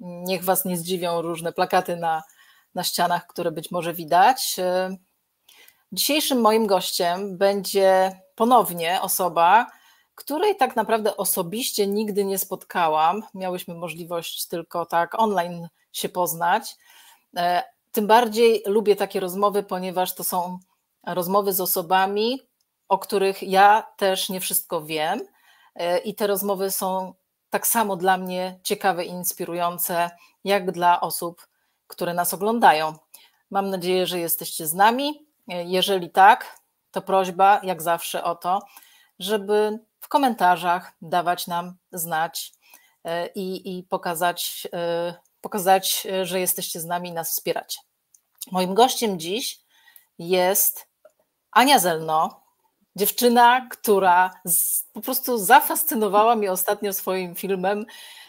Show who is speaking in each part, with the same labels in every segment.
Speaker 1: Niech Was nie zdziwią różne plakaty na, na ścianach, które być może widać. Dzisiejszym moim gościem będzie ponownie osoba, której tak naprawdę osobiście nigdy nie spotkałam. Miałyśmy możliwość tylko tak online się poznać. E, tym bardziej lubię takie rozmowy, ponieważ to są rozmowy z osobami, o których ja też nie wszystko wiem. E, I te rozmowy są tak samo dla mnie ciekawe i inspirujące, jak dla osób, które nas oglądają. Mam nadzieję, że jesteście z nami. E, jeżeli tak, to prośba, jak zawsze, o to, żeby w komentarzach dawać nam znać e, i, i pokazać, e, pokazać, że jesteście z nami i nas wspieracie. Moim gościem dziś jest Ania Zelno, dziewczyna, która z, po prostu zafascynowała mnie ostatnio swoim filmem,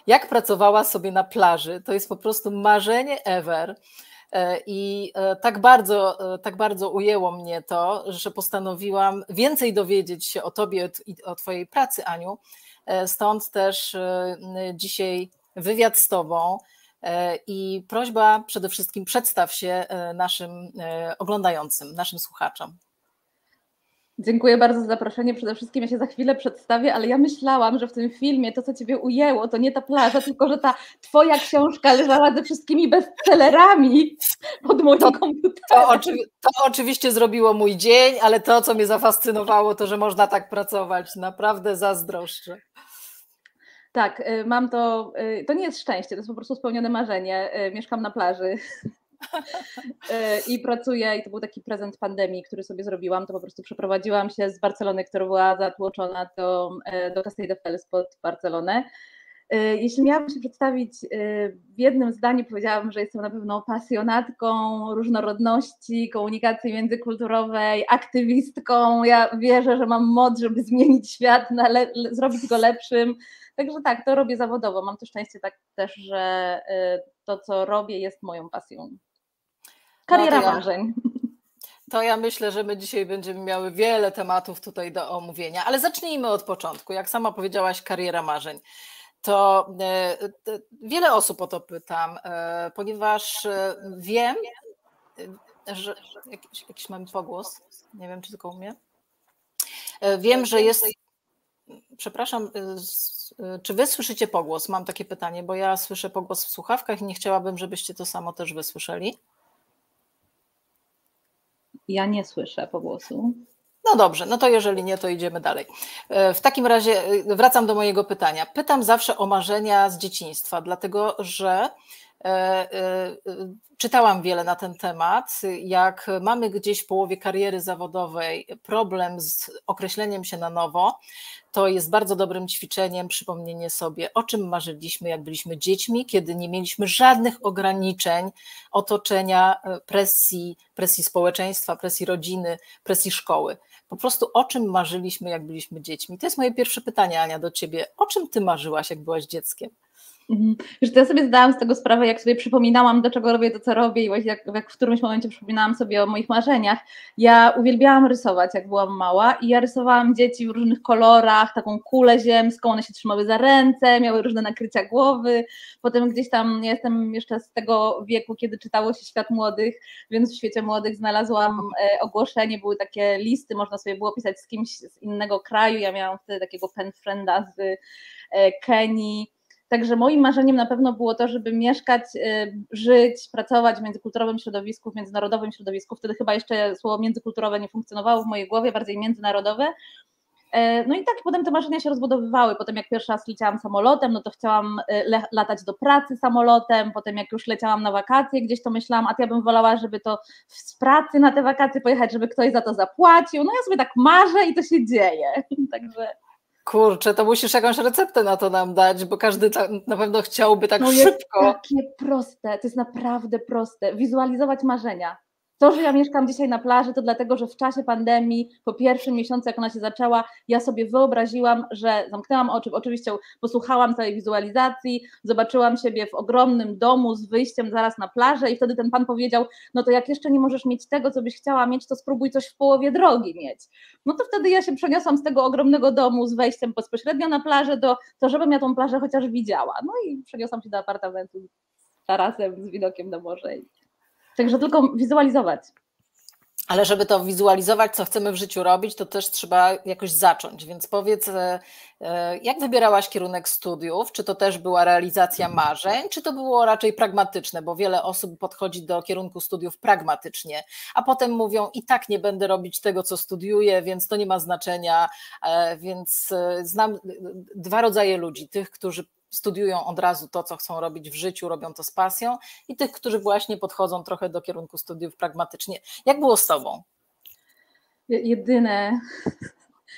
Speaker 1: jak pracowała sobie na plaży. To jest po prostu marzenie ever. E, I e, tak bardzo, e, tak bardzo ujęło mnie to, że postanowiłam więcej dowiedzieć się o Tobie i o Twojej pracy, Aniu. Stąd też dzisiaj wywiad z Tobą i prośba przede wszystkim przedstaw się naszym oglądającym, naszym słuchaczom.
Speaker 2: Dziękuję bardzo za zaproszenie. Przede wszystkim ja się za chwilę przedstawię, ale ja myślałam, że w tym filmie to, co Ciebie ujęło, to nie ta plaża, tylko że ta Twoja książka leżała ze wszystkimi bestsellerami pod moim to, komputerem.
Speaker 1: To, oczywi to oczywiście zrobiło mój dzień, ale to, co mnie zafascynowało, to, że można tak pracować. Naprawdę zazdroszczę.
Speaker 2: Tak, y, mam to. Y, to nie jest szczęście, to jest po prostu spełnione marzenie. Y, mieszkam na plaży I pracuję, i to był taki prezent pandemii, który sobie zrobiłam, to po prostu przeprowadziłam się z Barcelony, która była zatłoczona do, e, do Castelldefels pod Barcelonę. E, jeśli miałabym się przedstawić w jednym zdaniu, powiedziałabym, że jestem na pewno pasjonatką różnorodności, komunikacji międzykulturowej, aktywistką. Ja wierzę, że mam moc, żeby zmienić świat, zrobić go lepszym. Także tak, to robię zawodowo. Mam to szczęście tak też, że to, co robię, jest moją pasją. Kariera no, marzeń.
Speaker 1: To ja myślę, że my dzisiaj będziemy miały wiele tematów tutaj do omówienia, ale zacznijmy od początku. Jak sama powiedziałaś, kariera marzeń. To e, wiele osób o to pytam, e, ponieważ e, wiem, że jakiś, jakiś mamy pogłos. Nie wiem, czy tylko u mnie. Wiem, że jest. Przepraszam, czy wy słyszycie pogłos? Mam takie pytanie, bo ja słyszę pogłos w słuchawkach i nie chciałabym, żebyście to samo też wysłyszeli.
Speaker 2: Ja nie słyszę pogłosu.
Speaker 1: No dobrze, no to jeżeli nie, to idziemy dalej. E, w takim razie e, wracam do mojego pytania. Pytam zawsze o marzenia z dzieciństwa, dlatego że czytałam wiele na ten temat. Jak mamy gdzieś w połowie kariery zawodowej problem z określeniem się na nowo, to jest bardzo dobrym ćwiczeniem przypomnienie sobie, o czym marzyliśmy, jak byliśmy dziećmi, kiedy nie mieliśmy żadnych ograniczeń, otoczenia, e, presji, presji społeczeństwa, presji rodziny, presji szkoły. Po prostu o czym marzyliśmy, jak byliśmy dziećmi. To jest moje pierwsze pytanie, Ania, do ciebie. O czym ty marzyłaś, jak byłaś dzieckiem?
Speaker 2: Mhm. Wiesz, ja sobie zdałam z tego sprawę, jak sobie przypominałam, do czego robię to, co robię i właśnie jak, jak w którymś momencie przypominałam sobie o moich marzeniach. Ja uwielbiałam rysować, jak byłam mała i ja rysowałam dzieci w różnych kolorach, taką kulę ziemską, one się trzymały za ręce, miały różne nakrycia głowy. Potem gdzieś tam, ja jestem jeszcze z tego wieku, kiedy czytało się Świat Młodych, więc w Świecie Młodych znalazłam e, ogłoszenie, były takie listy, można sobie było pisać z kimś z innego kraju. Ja miałam wtedy takiego pen frienda z e, Kenii, Także moim marzeniem na pewno było to, żeby mieszkać, y, żyć, pracować w międzykulturowym środowisku, w międzynarodowym środowisku. Wtedy chyba jeszcze słowo międzykulturowe nie funkcjonowało w mojej głowie, bardziej międzynarodowe. E, no i tak potem te marzenia się rozbudowywały. Potem jak pierwszy raz leciałam samolotem, no to chciałam y, latać do pracy samolotem. Potem jak już leciałam na wakacje, gdzieś to myślałam, a ja bym wolała, żeby to z pracy na te wakacje pojechać, żeby ktoś za to zapłacił. No ja sobie tak marzę i to się dzieje. Także
Speaker 1: Kurczę, to musisz jakąś receptę na to nam dać, bo każdy na pewno chciałby tak no szybko.
Speaker 2: Jest takie proste, to jest naprawdę proste. Wizualizować marzenia. To, że ja mieszkam dzisiaj na plaży, to dlatego, że w czasie pandemii, po pierwszym miesiącu, jak ona się zaczęła, ja sobie wyobraziłam, że zamknęłam oczy, oczywiście posłuchałam całej wizualizacji, zobaczyłam siebie w ogromnym domu z wyjściem zaraz na plażę i wtedy ten pan powiedział, no to jak jeszcze nie możesz mieć tego, co byś chciała mieć, to spróbuj coś w połowie drogi mieć. No to wtedy ja się przeniosłam z tego ogromnego domu z wejściem bezpośrednio na plażę do to, żebym ja tą plażę chociaż widziała. No i przeniosłam się do apartamentu tarasem, z widokiem na morze. Także tylko wizualizować.
Speaker 1: Ale żeby to wizualizować, co chcemy w życiu robić, to też trzeba jakoś zacząć. Więc powiedz, e, e, jak wybierałaś kierunek studiów? Czy to też była realizacja marzeń, czy to było raczej pragmatyczne? Bo wiele osób podchodzi do kierunku studiów pragmatycznie, a potem mówią: I tak nie będę robić tego, co studiuję, więc to nie ma znaczenia. E, więc znam dwa rodzaje ludzi: tych, którzy studiują od razu to, co chcą robić w życiu, robią to z pasją, i tych, którzy właśnie podchodzą trochę do kierunku studiów pragmatycznie. Jak było z Tobą?
Speaker 2: Jedyne,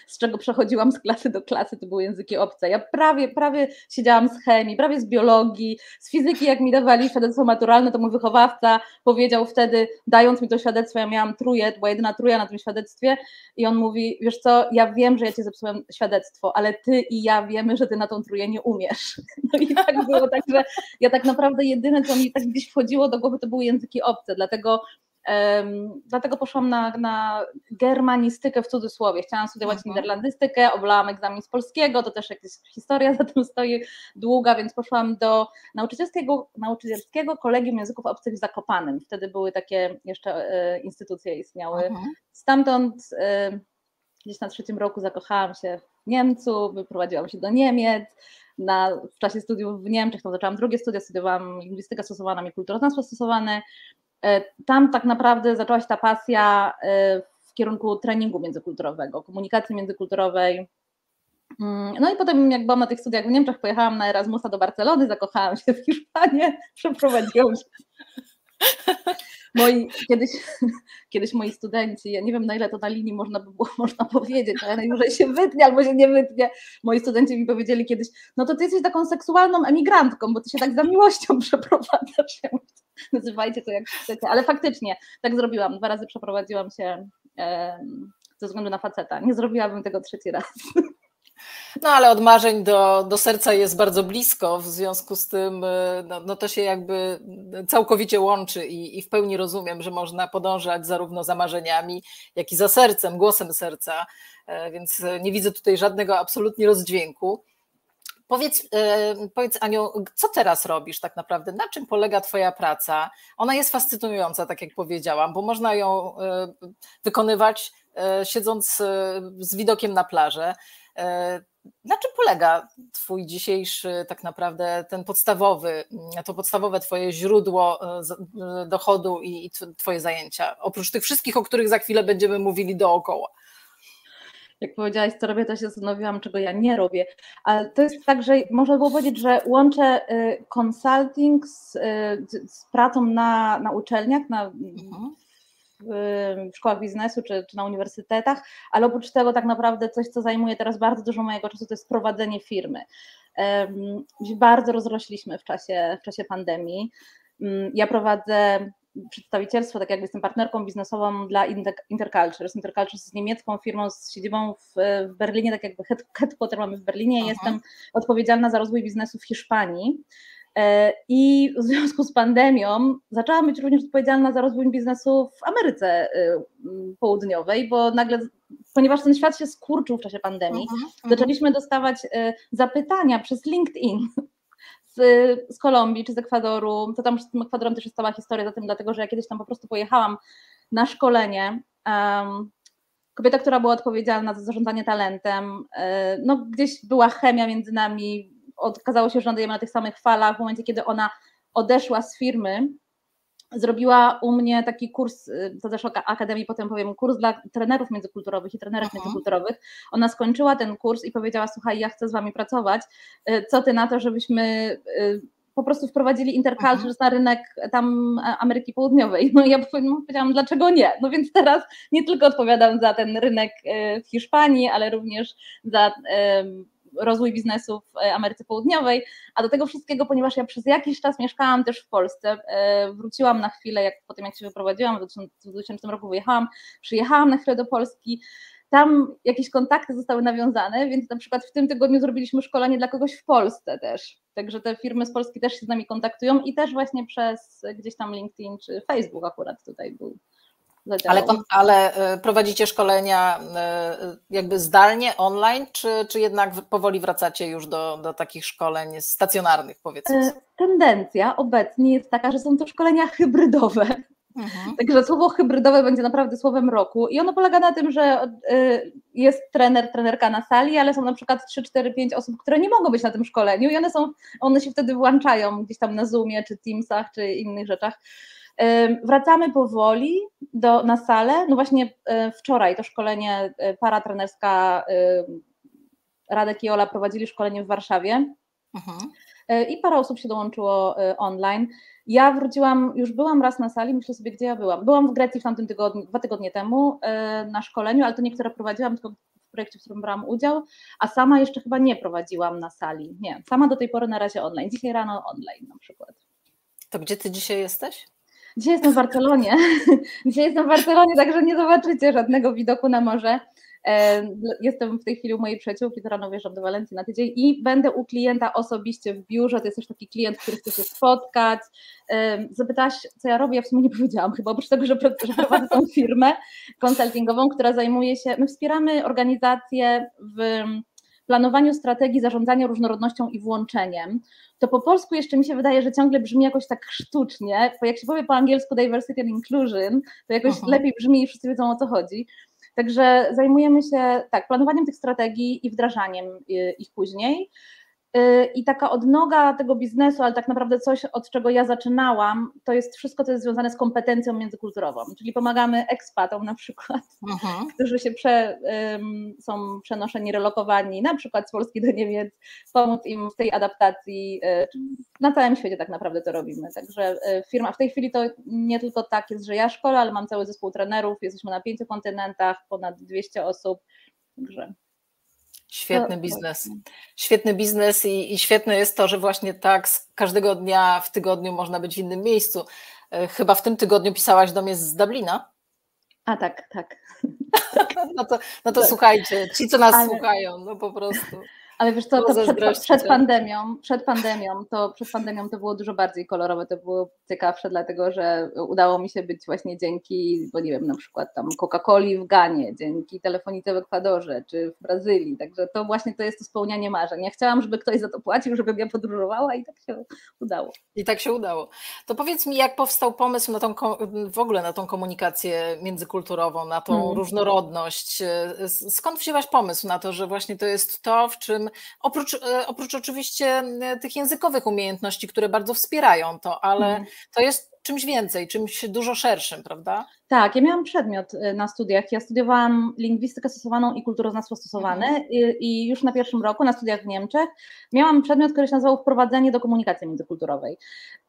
Speaker 2: z czego przechodziłam z klasy do klasy, to były języki obce. Ja prawie, prawie siedziałam z chemii, prawie z biologii, z fizyki, jak mi dawali świadectwo maturalne, to mój wychowawca powiedział wtedy, dając mi to świadectwo, ja miałam truje, była jedyna truja na tym świadectwie i on mówi, wiesz co, ja wiem, że ja ci zepsułem świadectwo, ale ty i ja wiemy, że ty na tą truję nie umiesz. No i tak było, także ja tak naprawdę jedyne, co mi tak gdzieś wchodziło do głowy, to były języki obce, dlatego Dlatego poszłam na, na germanistykę w cudzysłowie. Chciałam studiować mhm. niderlandystykę, oblałam egzamin z polskiego, to też jakaś historia za tym stoi długa, więc poszłam do nauczycielskiego, nauczycielskiego kolegium języków obcych w Zakopanem. Wtedy były takie jeszcze e, instytucje istniały. Mhm. Stamtąd e, gdzieś na trzecim roku zakochałam się w Niemcu, wyprowadziłam się do Niemiec. Na, w czasie studiów w Niemczech, to zaczęłam drugie studia, studiowałam lingwistykę stosowaną i kulturoznawstwo stosowane. E, tam tak naprawdę zaczęła się ta pasja e, w kierunku treningu międzykulturowego, komunikacji międzykulturowej. Mm, no i potem, jak byłam na tych studiach w Niemczech, pojechałam na Erasmusa do Barcelony, zakochałam się w Hiszpanii, przeprowadziłam się. Moi, kiedyś, kiedyś moi studenci, ja nie wiem na ile to na linii można by było można powiedzieć, ale najwyżej się wytnie albo się nie wytnie. Moi studenci mi powiedzieli kiedyś, no to ty jesteś taką seksualną emigrantką, bo ty się tak za miłością przeprowadzasz. Nazywajcie to jak chcecie, ale faktycznie tak zrobiłam. Dwa razy przeprowadziłam się ze względu na faceta. Nie zrobiłabym tego trzeci raz.
Speaker 1: No ale od marzeń do, do serca jest bardzo blisko, w związku z tym y, no, no to się jakby całkowicie łączy i, i, w pełni rozumiem, że można podążać zarówno za marzeniami, jak i za sercem, głosem serca, e, więc nie widzę tutaj żadnego absolutnie rozdźwięku. Powiedz, e, powiedz Aniu, co teraz robisz tak naprawdę? Na czym polega Twoja praca? Ona jest fascynująca, tak jak powiedziałam, bo można ją e, wykonywać siedząc z widokiem na plażę. Na czym polega Twój dzisiejszy, tak naprawdę, ten podstawowy, to podstawowe Twoje źródło dochodu i Twoje zajęcia? Oprócz tych wszystkich, o których za chwilę będziemy mówili dookoła
Speaker 2: jak powiedziałaś, co robię, to się zastanowiłam, czego ja nie robię. Ale to jest tak, że można było powiedzieć, że łączę y, consulting z, y, z pracą na, na uczelniach, na, mhm. w szkołach biznesu czy, czy na uniwersytetach, ale oprócz tego tak naprawdę coś, co zajmuje teraz bardzo dużo mojego czasu, to jest prowadzenie firmy. Bardzo rozrośliśmy w czasie, w czasie pandemii. Mm, ja prowadzę przedstawicielstwo, tak jakby jestem partnerką biznesową dla Intercultures. Intercultures jest niemiecką firmą z siedzibą w, w Berlinie, tak jakby headquarter mamy w Berlinie. Aha. Jestem odpowiedzialna za rozwój biznesu w Hiszpanii. E, I w związku z pandemią zaczęłam być również odpowiedzialna za rozwój biznesu w Ameryce e, Południowej, bo nagle, ponieważ ten świat się skurczył w czasie pandemii, uh -huh, zaczęliśmy dostawać e, zapytania przez LinkedIn z, z Kolumbii czy z Ekwadoru. To tam z tym Ekwadorem też jest cała historia za tym, dlatego że ja kiedyś tam po prostu pojechałam na szkolenie. Um, kobieta, która była odpowiedzialna za zarządzanie talentem, e, no gdzieś była chemia między nami, okazało się, że nadajemy na tych samych falach. W momencie, kiedy ona odeszła z firmy, zrobiła u mnie taki kurs, y, to też o Akademii potem powiem, kurs dla trenerów międzykulturowych i trenerek Aha. międzykulturowych. Ona skończyła ten kurs i powiedziała, słuchaj, ja chcę z wami pracować, y, co ty na to, żebyśmy y, po prostu wprowadzili interculture na rynek tam Ameryki Południowej. No i ja powiedziałam, dlaczego nie? No więc teraz nie tylko odpowiadam za ten rynek w Hiszpanii, ale również za rozwój biznesu w Ameryce Południowej, a do tego wszystkiego, ponieważ ja przez jakiś czas mieszkałam też w Polsce, wróciłam na chwilę, jak po tym jak się wyprowadziłam, w 2000 roku wyjechałam, przyjechałam na chwilę do Polski, tam jakieś kontakty zostały nawiązane, więc na przykład w tym tygodniu zrobiliśmy szkolenie dla kogoś w Polsce też. Także te firmy z Polski też się z nami kontaktują i też właśnie przez gdzieś tam LinkedIn czy Facebook akurat tutaj był.
Speaker 1: Ale, ale e, prowadzicie szkolenia e, jakby zdalnie, online, czy, czy jednak powoli wracacie już do, do takich szkoleń stacjonarnych, powiedzmy? E,
Speaker 2: tendencja obecnie jest taka, że są to szkolenia hybrydowe. Mhm. Także słowo hybrydowe będzie naprawdę słowem roku i ono polega na tym, że jest trener, trenerka na sali, ale są na przykład 3, 4, 5 osób, które nie mogą być na tym szkoleniu i one są, one się wtedy włączają gdzieś tam na Zoomie, czy Teamsach, czy innych rzeczach. Wracamy powoli do, na salę. No właśnie e, wczoraj to szkolenie e, paratrenerska Radek i Ola prowadzili szkolenie w Warszawie. Mhm. E, I parę osób się dołączyło online. Ja wróciłam, już byłam raz na sali, myślę sobie, gdzie ja byłam. Byłam w Grecji w tamtym tygodniu, dwa tygodnie temu na szkoleniu, ale to niektóre prowadziłam, tylko w projekcie, w którym brałam udział, a sama jeszcze chyba nie prowadziłam na sali. Nie, sama do tej pory na razie online. Dzisiaj rano online na przykład.
Speaker 1: To gdzie ty dzisiaj jesteś?
Speaker 2: Dzisiaj jestem w Barcelonie. Dzisiaj jestem w Barcelonie, także nie zobaczycie żadnego widoku na morze. E, jestem w tej chwili u mojej przyjaciółki, to rano wjeżdżam do Walencji na tydzień i będę u klienta osobiście w biurze. To jest też taki klient, który chce się spotkać. E, zapytałaś, co ja robię? Ja w sumie nie powiedziałam chyba, oprócz tego, że, prowadzę tą firmę konsultingową, która zajmuje się, my wspieramy organizacje w planowaniu strategii zarządzania różnorodnością i włączeniem, to po polsku jeszcze mi się wydaje, że ciągle brzmi jakoś tak sztucznie, bo jak się powie po angielsku diversity and inclusion, to jakoś uh-huh. lepiej brzmi i wszyscy wiedzą o co chodzi. Także zajmujemy się tak, planowaniem tych strategii i wdrażaniem y, ich później. Y, I taka odnoga tego biznesu, ale tak naprawdę coś, od czego ja zaczynałam, to jest wszystko, co jest związane z kompetencją międzykulturową. Czyli pomagamy ekspatom na przykład, uh-huh. którzy się prze, um, są przenoszeni, relokowani na przykład z Polski do Niemiec, pomóc im w tej adaptacji. Y, na całym świecie tak naprawdę to robimy. Także y, firma, w tej chwili to nie tylko tak jest, że ja szkolę, ale mam cały zespół trenerów, jesteśmy na pięciu kontynentach, ponad 200 osób. Także
Speaker 1: Świetny biznes. Świetny biznes i, i, świetne jest to, że właśnie tak z każdego dnia w tygodniu można być w innym miejscu. E, chyba w tym tygodniu pisałaś do mnie z Dublina.
Speaker 2: A tak, tak.
Speaker 1: no to, no to tak. słuchajcie, ci co nas Ale... słuchają, no po prostu.
Speaker 2: Ale wiesz co, to przed, przed, pandemią, przed pandemią, to przed pandemią to było dużo bardziej kolorowe, to było ciekawsze, dlatego że udało mi się być właśnie dzięki, bo nie wiem, na przykład tam Coca-Coli w Ganie, dzięki telefonice w Ekwadorze czy w Brazylii, także to właśnie to jest to spełnianie marzeń. Ja chciałam, żeby ktoś za to płacił, żebym ja podróżowała i tak się udało.
Speaker 1: I tak się udało. To powiedz mi, jak powstał pomysł na tą, w ogóle na tą komunikację międzykulturową, na tą hmm. różnorodność? Skąd wzięłaś pomysł na to, że właśnie to jest to, w czym oprócz, e, oprócz oczywiście e, tych językowych umiejętności, które bardzo wspierają to, ale mhm. to jest czymś więcej, czymś dużo szerszym, prawda?
Speaker 2: Tak, ja miałam przedmiot e, na studiach. Ja studiowałam lingwistykę stosowaną i kulturoznawstwo stosowane mhm. i, i, już na pierwszym roku na studiach w Niemczech miałam przedmiot, który się nazywał Wprowadzenie do komunikacji międzykulturowej.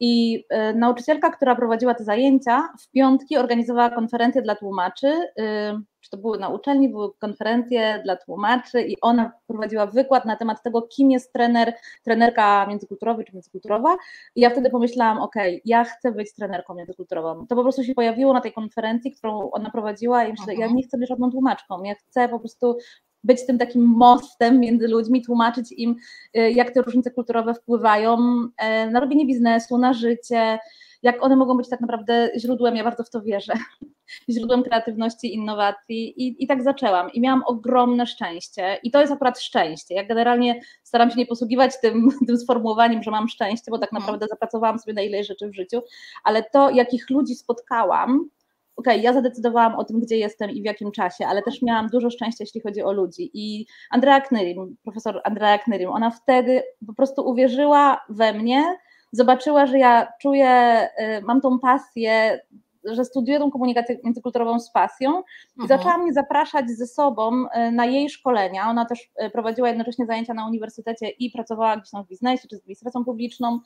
Speaker 2: I y, nauczycielka, która prowadziła te zajęcia, w piątki organizowała konferencję dla tłumaczy. Y, czy to były na uczelni, były konferencje dla tłumaczy i ona prowadziła wykład na temat tego, kim jest trener, trenerka międzykulturowa czy międzykulturowa. I ja wtedy pomyślałam, ok, ja chcę być trenerką międzykulturową. To po prostu się pojawiło na tej konferencji, którą ona prowadziła i myślę, ja nie chcę być żadną tłumaczką, ja chcę po prostu być tym takim mostem między ludźmi, tłumaczyć im, y, jak te różnice kulturowe wpływają y, na robienie biznesu, na życie, jak one mogą być tak naprawdę źródłem, ja bardzo w to wierzę, źródłem kreatywności, innowacji i, i tak zaczęłam i miałam ogromne szczęście i to jest akurat szczęście. Ja generalnie staram się nie posługiwać tym, tym sformułowaniem, że mam szczęście, bo tak mhm. naprawdę zapracowałam sobie na ile rzeczy w życiu, ale to, jakich ludzi spotkałam, okej, okay, ja zadecydowałam o tym, gdzie jestem i w jakim czasie, ale też miałam dużo szczęścia, jeśli chodzi o ludzi. I Andrea Knyrim, profesor Andrea Knyrim, ona wtedy po prostu uwierzyła we mnie, zobaczyła, że ja czuję, y, mam tą pasję, że studiuję tą komunikację międzykulturową z pasją i mhm. zaczęła mnie zapraszać ze sobą y, na jej szkolenia. Ona też y, prowadziła jednocześnie zajęcia na uniwersytecie i pracowała gdzieś tam w biznesie czy z administracją publiczną.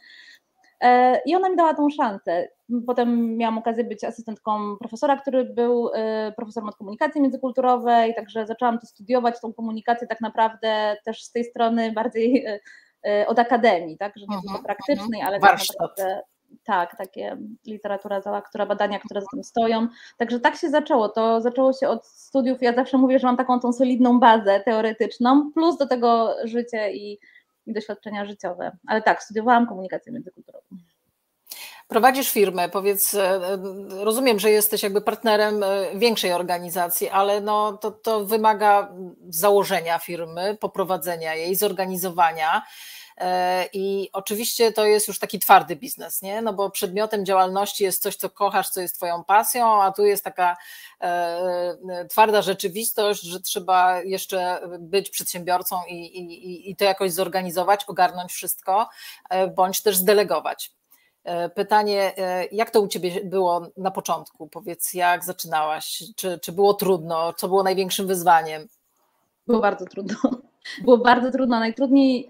Speaker 2: E, I ona mi dała tą szansę. Potem miałam okazję być asystentką profesora, który był e, profesorem od komunikacji międzykulturowej, także zaczęłam to studiować, tą komunikację tak naprawdę też z tej strony bardziej e, od akademii, tak, że nie tylko mhm, praktycznej, ale
Speaker 1: tak naprawdę
Speaker 2: tak, takie literatura cała, która badania, które za tym stoją. Także tak się zaczęło. To zaczęło się od studiów. Ja zawsze mówię, że mam taką tą solidną bazę teoretyczną, plus do tego życie i, i doświadczenia życiowe. Ale tak, studiowałam komunikację międzykulturową.
Speaker 1: Prowadzisz firmę, powiedz, e, e, rozumiem, że jesteś jakby partnerem e, większej organizacji, ale no to, to wymaga założenia firmy, poprowadzenia jej, zorganizowania. I oczywiście to jest już taki twardy biznes, nie? No bo przedmiotem działalności jest coś, co kochasz, co jest Twoją pasją, a tu jest taka twarda rzeczywistość, że trzeba jeszcze być przedsiębiorcą i, i, i to jakoś zorganizować, ogarnąć wszystko, bądź też zdelegować. E, pytanie, e, jak to u Ciebie było na początku? Powiedz, jak zaczynałaś? Czy, czy było trudno? Co było największym wyzwaniem?
Speaker 2: Było bardzo trudno. Było bardzo trudno. Najtrudniej,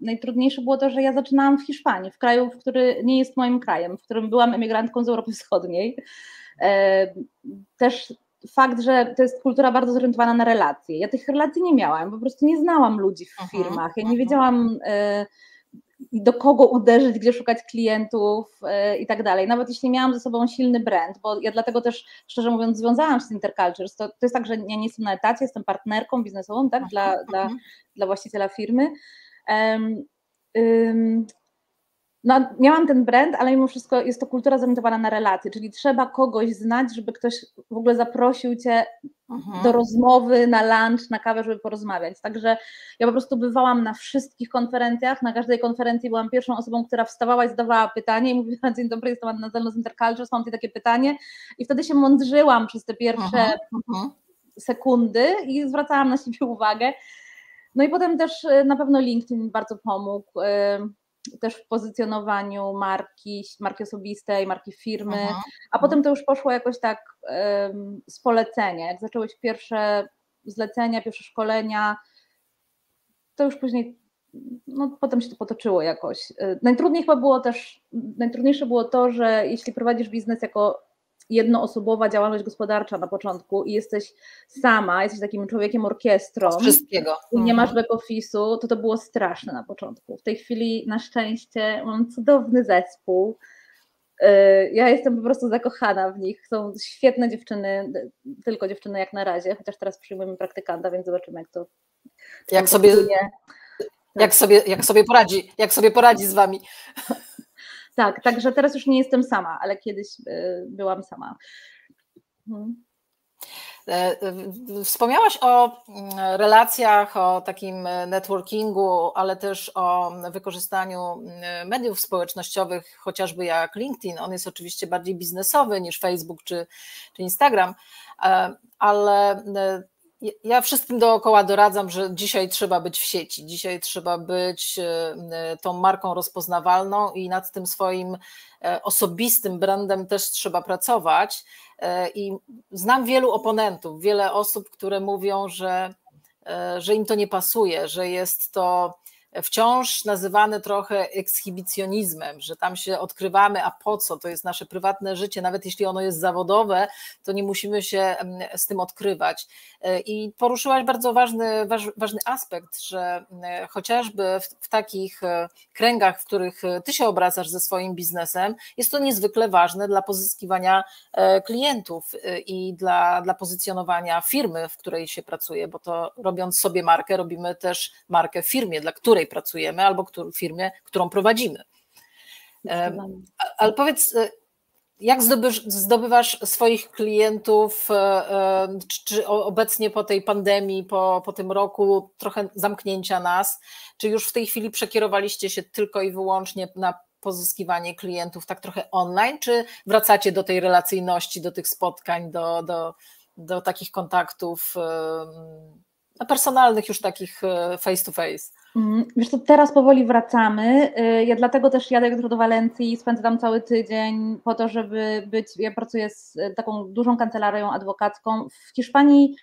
Speaker 2: najtrudniejsze było to, że ja zaczynałam w Hiszpanii, w kraju, który nie jest moim krajem, w którym byłam emigrantką z Europy Wschodniej. Też fakt, że to jest kultura bardzo zorientowana na relacje. Ja tych relacji nie miałam, po prostu nie znałam ludzi w mhm, firmach. Ja nie mhm. wiedziałam e, do kogo uderzyć, gdzie szukać klientów e, i tak dalej. Nawet jeśli miałam ze sobą silny brand, bo ja dlatego też, szczerze mówiąc, związałam się z Intercultures, to, to jest tak, że ja nie jestem na etacie, jestem partnerką biznesową tak, dla, dla, mhm. dla właściciela firmy. Um, um, no, miałam ten brand, ale mimo wszystko jest to kultura zorientowana na relacje, czyli trzeba kogoś znać, żeby ktoś w ogóle zaprosił cię mhm. do rozmowy, na lunch, na kawę, żeby porozmawiać. Także ja po prostu bywałam na wszystkich konferencjach, na każdej konferencji byłam pierwszą osobą, która wstawała i zadawała pytanie i mówiła, dzień dobry, jestem Anna Zelno z Intercultures, mam takie pytanie i wtedy się mądrzyłam przez te pierwsze mhm. mhm. sekundy i zwracałam na siebie uwagę. No i potem też e, na pewno LinkedIn bardzo pomógł też w pozycjonowaniu marki, marki osobistej, marki firmy, Aha. Mhm. a potem to już poszło jakoś tak um, z polecenia. Jak zaczęły się pierwsze zlecenia, pierwsze szkolenia, to już później, no potem się to potoczyło jakoś. Y, najtrudniej chyba było też, najtrudniejsze było to, że jeśli prowadzisz biznes jako jednoosobowa działalność gospodarcza na początku i jesteś sama, jesteś takim człowiekiem orkiestrą
Speaker 1: wszystkiego.
Speaker 2: i nie masz mhm. back office'u, to to było straszne na początku. W tej chwili na szczęście mam cudowny zespół. Y, ja jestem po prostu zakochana w nich. Są świetne dziewczyny, tylko dziewczyny jak na razie, chociaż teraz przyjmujemy praktykanta, więc zobaczymy, jak to.
Speaker 1: Jak sobie, jak, sobie, jak sobie poradzi, jak sobie poradzi z wami.
Speaker 2: Tak, także teraz już nie jestem sama, ale kiedyś y, byłam sama.
Speaker 1: E, wspomniałaś o mm, relacjach, o takim networkingu, ale też o wykorzystaniu mm, mediów społecznościowych, chociażby jak LinkedIn. On jest oczywiście bardziej biznesowy niż Facebook czy, czy Instagram, e, ale e, ja wszystkim dookoła doradzam, że dzisiaj trzeba być w sieci, dzisiaj trzeba być e, tą marką rozpoznawalną i nad tym swoim e, osobistym brandem też trzeba pracować. E, I znam wielu oponentów, wiele osób, które mówią, że, że im to nie pasuje, że jest to wciąż nazywane trochę ekshibicjonizmem, że tam się odkrywamy, a po co? To jest nasze prywatne życie, nawet jeśli ono jest zawodowe, to nie musimy się z tym odkrywać. E, I poruszyłaś bardzo ważny, ważny aspekt, że chociażby w, w takich e, kręgach, w których ty się obracasz ze swoim biznesem, jest to niezwykle ważne dla pozyskiwania e, klientów i dla, dla pozycjonowania firmy, w której się pracuje, bo to robiąc sobie markę, robimy też markę firmie, dla której pracujemy albo firmie, którą prowadzimy. Ale powiedz, e, jak zdobywasz, swoich klientów, e, czy, czy, obecnie po tej pandemii, po, po tym roku trochę zamknięcia nas, czy już w tej chwili przekierowaliście się tylko i wyłącznie na pozyskiwanie klientów tak trochę online, czy wracacie do tej relacyjności, do tych spotkań, do, do, do takich kontaktów personalnych, już takich face to face?
Speaker 2: Mm, wiesz to teraz powoli wracamy. Y, ja dlatego też jadę jutro do Walencji, spędzę tam cały tydzień po to, żeby być. Ja pracuję z taką dużą kancelarią adwokacką. W Hiszpanii E,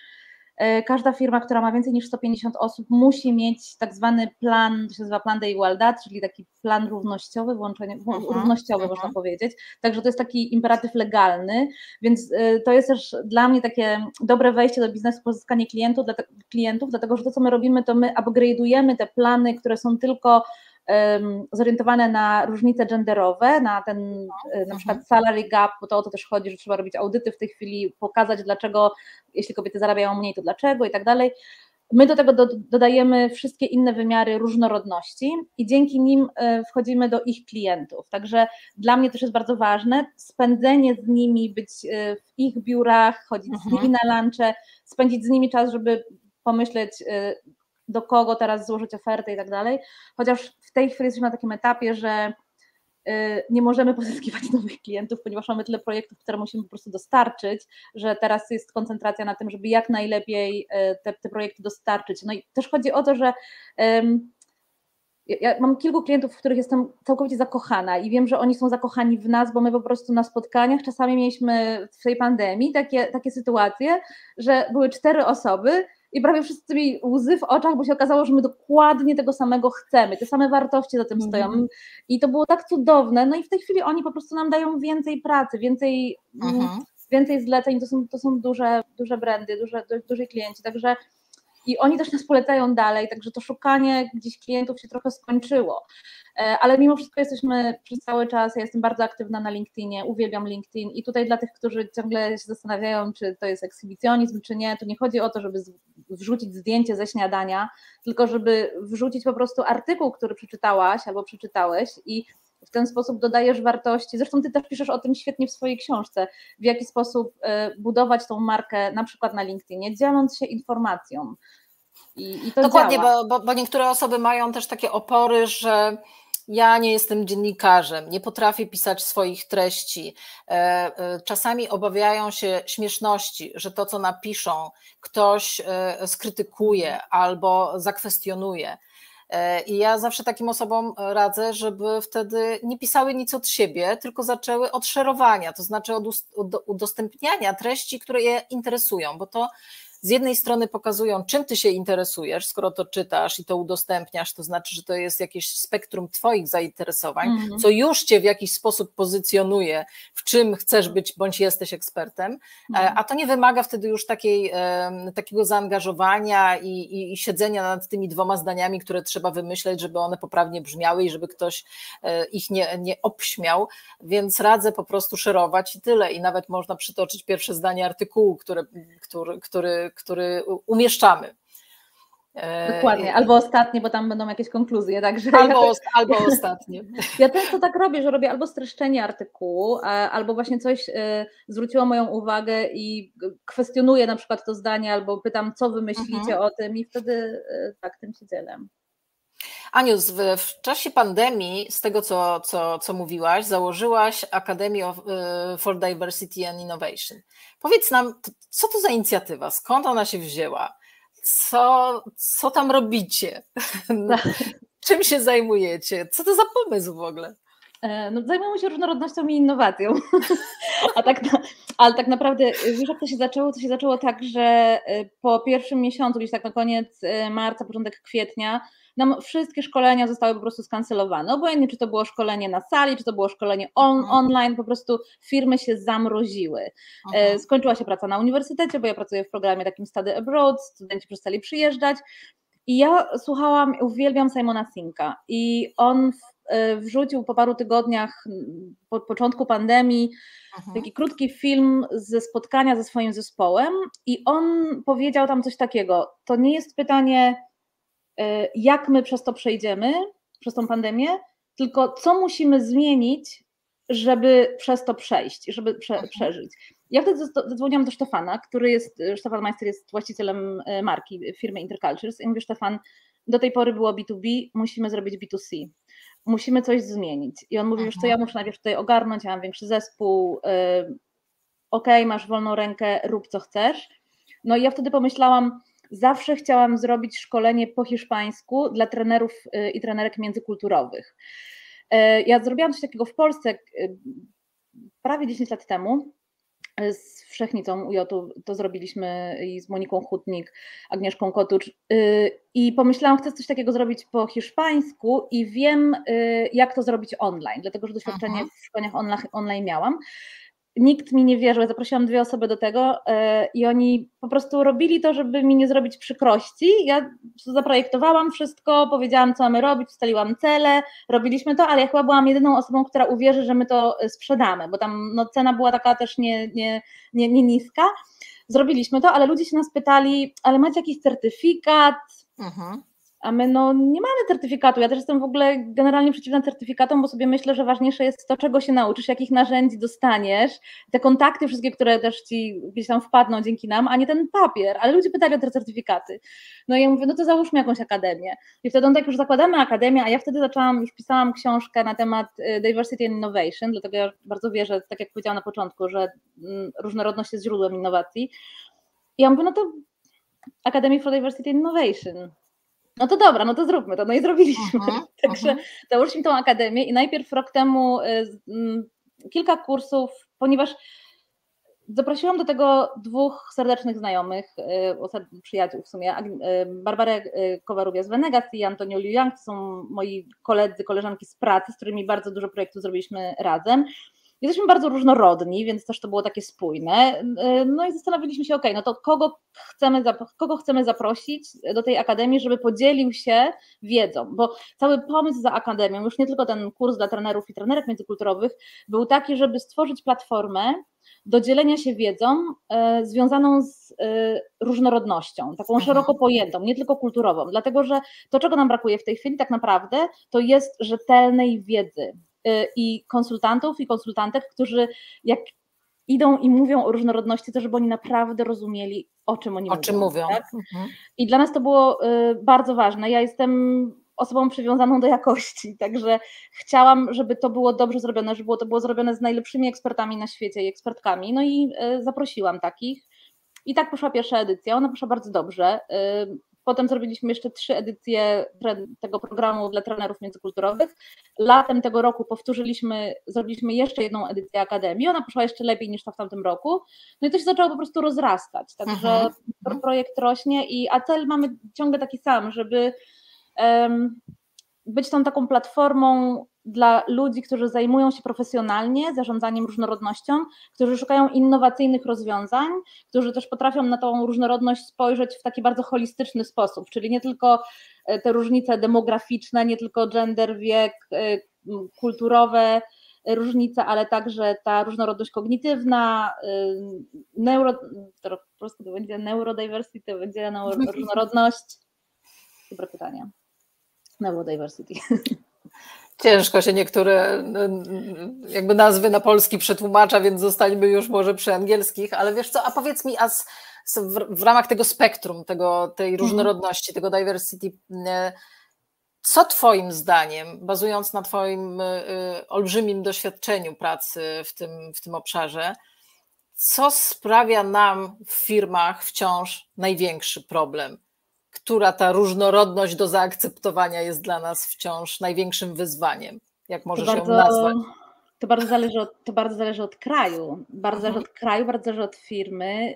Speaker 2: każda firma, która ma więcej niż 150 osób, musi mieć tak zwany plan, to się nazywa plan de igualdad, czyli taki plan równościowy, włączenie, uh mhm, -huh, równościowy uh mhm. -huh. można powiedzieć. Także to jest taki imperatyw legalny, więc e, to jest też dla mnie takie dobre wejście do biznesu, pozyskanie klientów, klientów dlatego że to, co my robimy, to my upgrade'ujemy te plany, które są tylko zorientowane na różnice genderowe, na ten e, na mhm. przykład salary gap, bo to o to też chodzi, że trzeba robić audyty w tej chwili, pokazać dlaczego, jeśli kobiety zarabiają mniej, to dlaczego i tak dalej. My do tego do, dodajemy wszystkie inne wymiary różnorodności i dzięki nim e, wchodzimy do ich klientów. Także dla mnie też jest bardzo ważne spędzenie z nimi, być e, w ich biurach, chodzić z nimi mhm. na lunche, spędzić z nimi czas, żeby pomyśleć, do kogo teraz złożyć ofertę i tak dalej. Chociaż w tej chwili jesteśmy na takim etapie, że y, nie możemy pozyskiwać nowych klientów, ponieważ mamy tyle projektów, które musimy po prostu dostarczyć, że teraz jest koncentracja na tym, żeby jak najlepiej y, te, te projekty dostarczyć. No i też chodzi o to, że um, ja mam kilku klientów, w których jestem całkowicie zakochana i wiem, że oni są zakochani w nas, bo my po prostu na spotkaniach czasami mieliśmy w tej pandemii takie, takie sytuacje, że były cztery osoby, i prawie wszyscy mieli łzy w oczach, bo się okazało, że my dokładnie tego samego chcemy, te same wartości za tym mm. stoją. I to było tak cudowne, no i w tej chwili oni po prostu nam dają więcej pracy, więcej, mm, więcej zleceń, to są, to są duże, duże brandy, duże, duże klienci, także i oni też nas polecają dalej, także to szukanie gdzieś klientów się trochę skończyło. E, ale mimo wszystko jesteśmy przez cały czas, ja jestem bardzo aktywna na LinkedInie, uwielbiam LinkedIn i tutaj dla tych, którzy ciągle się zastanawiają, czy to jest ekshibicjonizm, czy nie, to nie chodzi o to, żeby wrzucić zdjęcie ze śniadania, tylko żeby wrzucić po prostu artykuł, który przeczytałaś albo przeczytałeś i w ten sposób dodajesz wartości. Zresztą ty też piszesz o tym świetnie w swojej książce, w jaki sposób e, budować tą markę na przykład na LinkedInie, dzieląc się informacją.
Speaker 1: I, i to Dokładnie, bo, bo, bo niektóre osoby mają też takie opory, że ja nie jestem dziennikarzem, nie potrafię pisać swoich treści. E, e, czasami obawiają się śmieszności, że to, co napiszą, ktoś skrytykuje albo zakwestionuje. I ja zawsze takim osobom radzę, żeby wtedy nie pisały nic od siebie, tylko zaczęły od szerowania, to znaczy od udostępniania treści, które je interesują, bo to z jednej strony pokazują, czym ty się interesujesz, skoro to czytasz i to udostępniasz, to znaczy, że to jest jakieś spektrum twoich zainteresowań, mm. co już cię w jakiś sposób pozycjonuje, w czym chcesz być bądź jesteś ekspertem, mm. a to nie wymaga wtedy już takiej, takiego zaangażowania i, i, i siedzenia nad tymi dwoma zdaniami, które trzeba wymyśleć, żeby one poprawnie brzmiały i żeby ktoś e, ich nie, nie obśmiał, więc radzę po prostu szerować i tyle i nawet można przytoczyć pierwsze zdanie artykułu, które, który, który, który umieszczamy.
Speaker 2: E, Dokładnie, albo ostatnie, bo tam będą jakieś konkluzje, także.
Speaker 1: Albo, ja albo ostatnie.
Speaker 2: Ja często tak robię, że robię albo streszczenie artykułu, albo właśnie coś e, zwróciło moją uwagę i kwestionuję na przykład to zdanie, albo pytam, co wy myślicie mhm. o tym, i wtedy e, tak tym się dzielę.
Speaker 1: Aniu, w, w, czasie pandemii, z tego co, co, co mówiłaś, założyłaś Academy of, for Diversity and Innovation. Powiedz nam, co to za inicjatywa, skąd ona się wzięła, co, co tam robicie, czym się zajmujecie, co to za pomysł w ogóle?
Speaker 2: E, no, zajmujemy się różnorodnością i innowacją. A tak, ale tak naprawdę, wiesz jak to się zaczęło? To się zaczęło tak, że e, po pierwszym miesiącu, gdzieś tak na koniec e, marca, początek kwietnia, nam wszystkie szkolenia zostały po prostu skancelowane. Obojętnie, czy to było szkolenie na sali, czy to było szkolenie on, mhm. online, po prostu firmy się zamroziły. Mhm. Skończyła się praca na uniwersytecie, bo ja pracuję w programie takim Study Abroad, studenci przestali przyjeżdżać. I ja słuchałam, uwielbiam Simona Sinka i on E, wrzucił po paru tygodniach, po początku pandemii, Aha. taki krótki film ze spotkania ze swoim zespołem i on powiedział tam coś takiego, to nie jest pytanie, e, jak my przez to przejdziemy, przez tą pandemię, tylko co musimy zmienić, żeby przez to przejść, żeby prze, przeżyć. Ja wtedy zadzwoniłam do Stefana, który jest, Stefan Majster jest właścicielem e, marki firmy Intercultures i mówię, Stefan, do tej pory było B2B, musimy zrobić B2C musimy coś zmienić. I on mówi, że to ja muszę najpierw tutaj ogarnąć, ja mam większy zespół, yy, ok, masz wolną rękę, rób co chcesz. No i ja wtedy pomyślałam, zawsze chciałam zrobić szkolenie po hiszpańsku dla trenerów yy, i trenerek międzykulturowych. Yy, ja zrobiłam coś takiego w Polsce y, prawie 10 lat temu z Wszechnicą UJ to zrobiliśmy i z Moniką Hutnik, Agnieszką Kotucz y, i pomyślałam, chcę coś takiego zrobić po hiszpańsku i wiem y, jak to zrobić online, dlatego że doświadczenie Aha. w szkoleniach online miałam nikt mi nie wierzył. Zaprosiłam dwie osoby do tego yy, i oni po prostu robili to, żeby mi nie zrobić przykrości. Ja zaprojektowałam wszystko, powiedziałam, co mamy robić, ustaliłam cele, robiliśmy to, ale ja chyba byłam jedyną osobą, która uwierzy, że my to e, sprzedamy, bo tam no, cena była taka też nie, nie, nie, nie niska. Zrobiliśmy to, ale ludzie się nas pytali, ale macie jakiś certyfikat? Mhm a my no, nie mamy certyfikatu. Ja też jestem w ogóle generalnie przeciwna certyfikatom, bo sobie myślę, że ważniejsze jest to, czego się nauczysz, jakich narzędzi dostaniesz, te kontakty wszystkie, które też ci gdzieś tam wpadną dzięki nam, a nie ten papier. Ale ludzie pytali o te certyfikaty. No i ja mówię, no to załóżmy jakąś akademię. I wtedy on tak już zakładamy akademię, a ja wtedy zaczęłam, już pisałam książkę na temat y, diversity and innovation, dlatego ja bardzo wierzę, tak jak powiedziałam na początku, że mm, różnorodność jest źródłem innowacji. I ja mówię, no to Academy for Diversity and Innovation no to dobra, no to zróbmy to. No i zrobiliśmy. Uh -huh, Także uh -huh. założyliśmy tą akademię i najpierw rok temu y, y, kilka kursów, ponieważ zaprosiłam do tego dwóch serdecznych znajomych, y, przyjaciół w sumie, y, Barbarę Kowarubia z Venegas i Antonio Liu to są moi koledzy, koleżanki z pracy, z którymi bardzo dużo projektów zrobiliśmy razem. Jesteśmy bardzo różnorodni, więc też to było takie spójne. No i zastanowiliśmy się, ok, no to kogo chcemy, kogo chcemy zaprosić do tej akademii, żeby podzielił się wiedzą, bo cały pomysł za akademią, już nie tylko ten kurs dla trenerów i trenerek międzykulturowych, był taki, żeby stworzyć platformę, do dzielenia się wiedzą e, związaną z e, różnorodnością, taką mhm. szeroko pojętą, nie tylko kulturową, dlatego że to, czego nam brakuje w tej chwili, tak naprawdę, to jest rzetelnej wiedzy, Y, i konsultantów i konsultantek, którzy jak idą i mówią o różnorodności, to żeby oni naprawdę rozumieli, o czym oni
Speaker 1: o
Speaker 2: mówią.
Speaker 1: Czym mówią. Tak?
Speaker 2: Mhm. I dla nas to było y, bardzo ważne. Ja jestem osobą przywiązaną do jakości, także chciałam, żeby to było dobrze zrobione, żeby to było zrobione z najlepszymi ekspertami na świecie i ekspertkami. No i y, zaprosiłam takich. I tak poszła pierwsza edycja. Ona poszła bardzo dobrze. Potem zrobiliśmy jeszcze trzy edycje tego programu dla trenerów międzykulturowych. Latem tego roku powtórzyliśmy, zrobiliśmy jeszcze jedną edycję Akademii. Ona poszła jeszcze lepiej niż ta w tamtym roku. No i to się zaczęło po prostu rozrastać. Także Aha. Mhm. Mhm. projekt rośnie, i, a cel mamy ciągle taki sam, żeby um, być tą taką platformą dla ludzi, którzy zajmują się profesjonalnie zarządzaniem różnorodnością, którzy szukają innowacyjnych rozwiązań, którzy też potrafią na tą różnorodność spojrzeć w taki bardzo holistyczny sposób, czyli nie tylko e, te różnice demograficzne, nie tylko gender, wiek, e, kulturowe różnice, ale także ta różnorodność kognitywna, e, neuro, to po prostu to będzie neurodiversity, to będzie różnorodność. Dobre pytanie. Neurodiversity.
Speaker 1: Ciężko się niektóre jakby nazwy na polski przetłumacza, więc zostańmy już może przy angielskich, ale wiesz co, a powiedz mi, a z, w, w, ramach tego spektrum, tego, tej mhm. różnorodności, tego diversity, co Twoim zdaniem, bazując na Twoim y, olbrzymim doświadczeniu pracy w tym, w tym obszarze, co sprawia nam w firmach wciąż największy problem? Która ta różnorodność do zaakceptowania jest dla nas wciąż największym wyzwaniem? Jak możesz bardzo, ją nazwać?
Speaker 2: To bardzo, zależy od, to bardzo zależy od kraju. Bardzo zależy od kraju, bardzo zależy od firmy.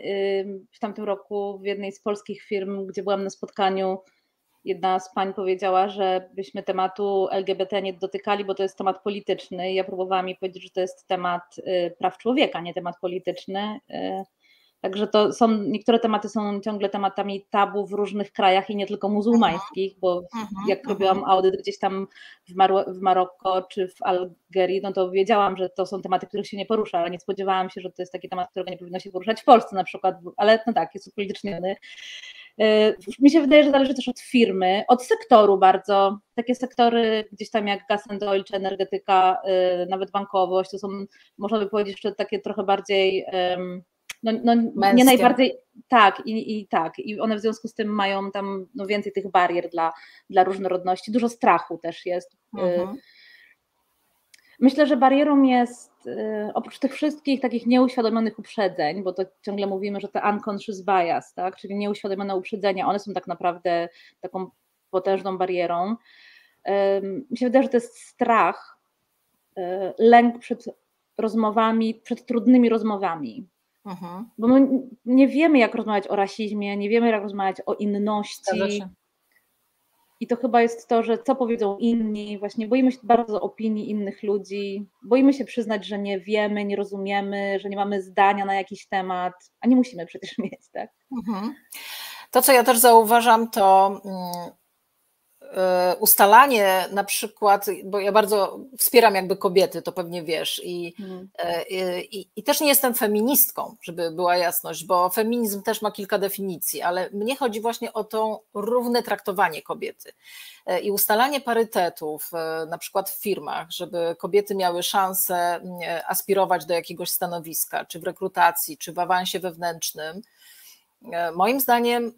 Speaker 2: W tamtym roku w jednej z polskich firm, gdzie byłam na spotkaniu, jedna z pań powiedziała, że byśmy tematu LGBT nie dotykali, bo to jest temat polityczny. Ja próbowałam jej powiedzieć, że to jest temat y, praw człowieka, nie temat polityczny. Y, Także to są, niektóre tematy są ciągle tematami tabu w różnych krajach i nie tylko muzułmańskich, bo mhm, jak mhm. robiłam audyt gdzieś tam w, Mar w Maroko czy w Algerii, no to wiedziałam, że to są tematy, których się nie porusza, ale nie spodziewałam się, że to jest taki temat, którego nie powinno się poruszać w Polsce na przykład, ale no tak, jest upolityczniony. E, mi się wydaje, że zależy też od firmy, od sektoru bardzo. Takie sektory gdzieś tam jak gas and oil czy energetyka, e, nawet bankowość, to są, można by powiedzieć, jeszcze takie trochę bardziej no, no nie najbardziej, tak i, i tak, i one w związku z tym mają tam no, więcej tych barier dla, dla różnorodności, dużo strachu też jest. Y, mhm. Myślę, że barierą jest y, oprócz tych wszystkich takich nieuświadomionych uprzedzeń, bo to ciągle mówimy, że te unconscious bias, tak, czyli nieuświadomione uprzedzenia, one są tak naprawdę taką potężną barierą. Mi się wydaje, że to jest strach, y, lęk przed rozmowami, przed trudnymi rozmowami, Mhm. Bo my nie wiemy, jak rozmawiać o rasizmie, nie wiemy, jak rozmawiać o inności. I to chyba jest to, że co powiedzą inni, właśnie boimy się bardzo opinii innych ludzi, boimy się przyznać, że nie wiemy, nie rozumiemy, że nie mamy zdania na jakiś temat, a nie musimy przecież mieć, tak? Mhm.
Speaker 1: To, co ja też zauważam, to mm, ustalanie na przykład, bo ja bardzo wspieram jakby kobiety, to pewnie wiesz, i, e, i, i, też nie jestem feministką, żeby była jasność, bo feminizm też ma kilka definicji, ale mnie chodzi właśnie o to równe traktowanie kobiety e, i ustalanie parytetów, na przykład w firmach, żeby kobiety miały szansę aspirować do jakiegoś stanowiska, czy w rekrutacji, czy w awansie wewnętrznym. Moim zdaniem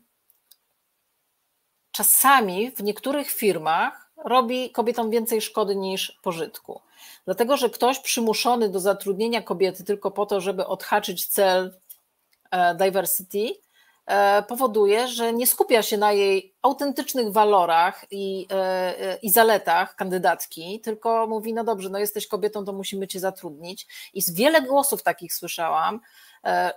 Speaker 1: czasami w niektórych firmach robi kobietom więcej szkody niż pożytku. Dlatego, że ktoś przymuszony do zatrudnienia kobiety tylko po to, żeby odhaczyć cel e, diversity, e, powoduje, że nie skupia się na jej autentycznych walorach i, e, i zaletach kandydatki, tylko mówi: No dobrze, no jesteś kobietą, to musimy cię zatrudnić. I z wiele głosów takich słyszałam,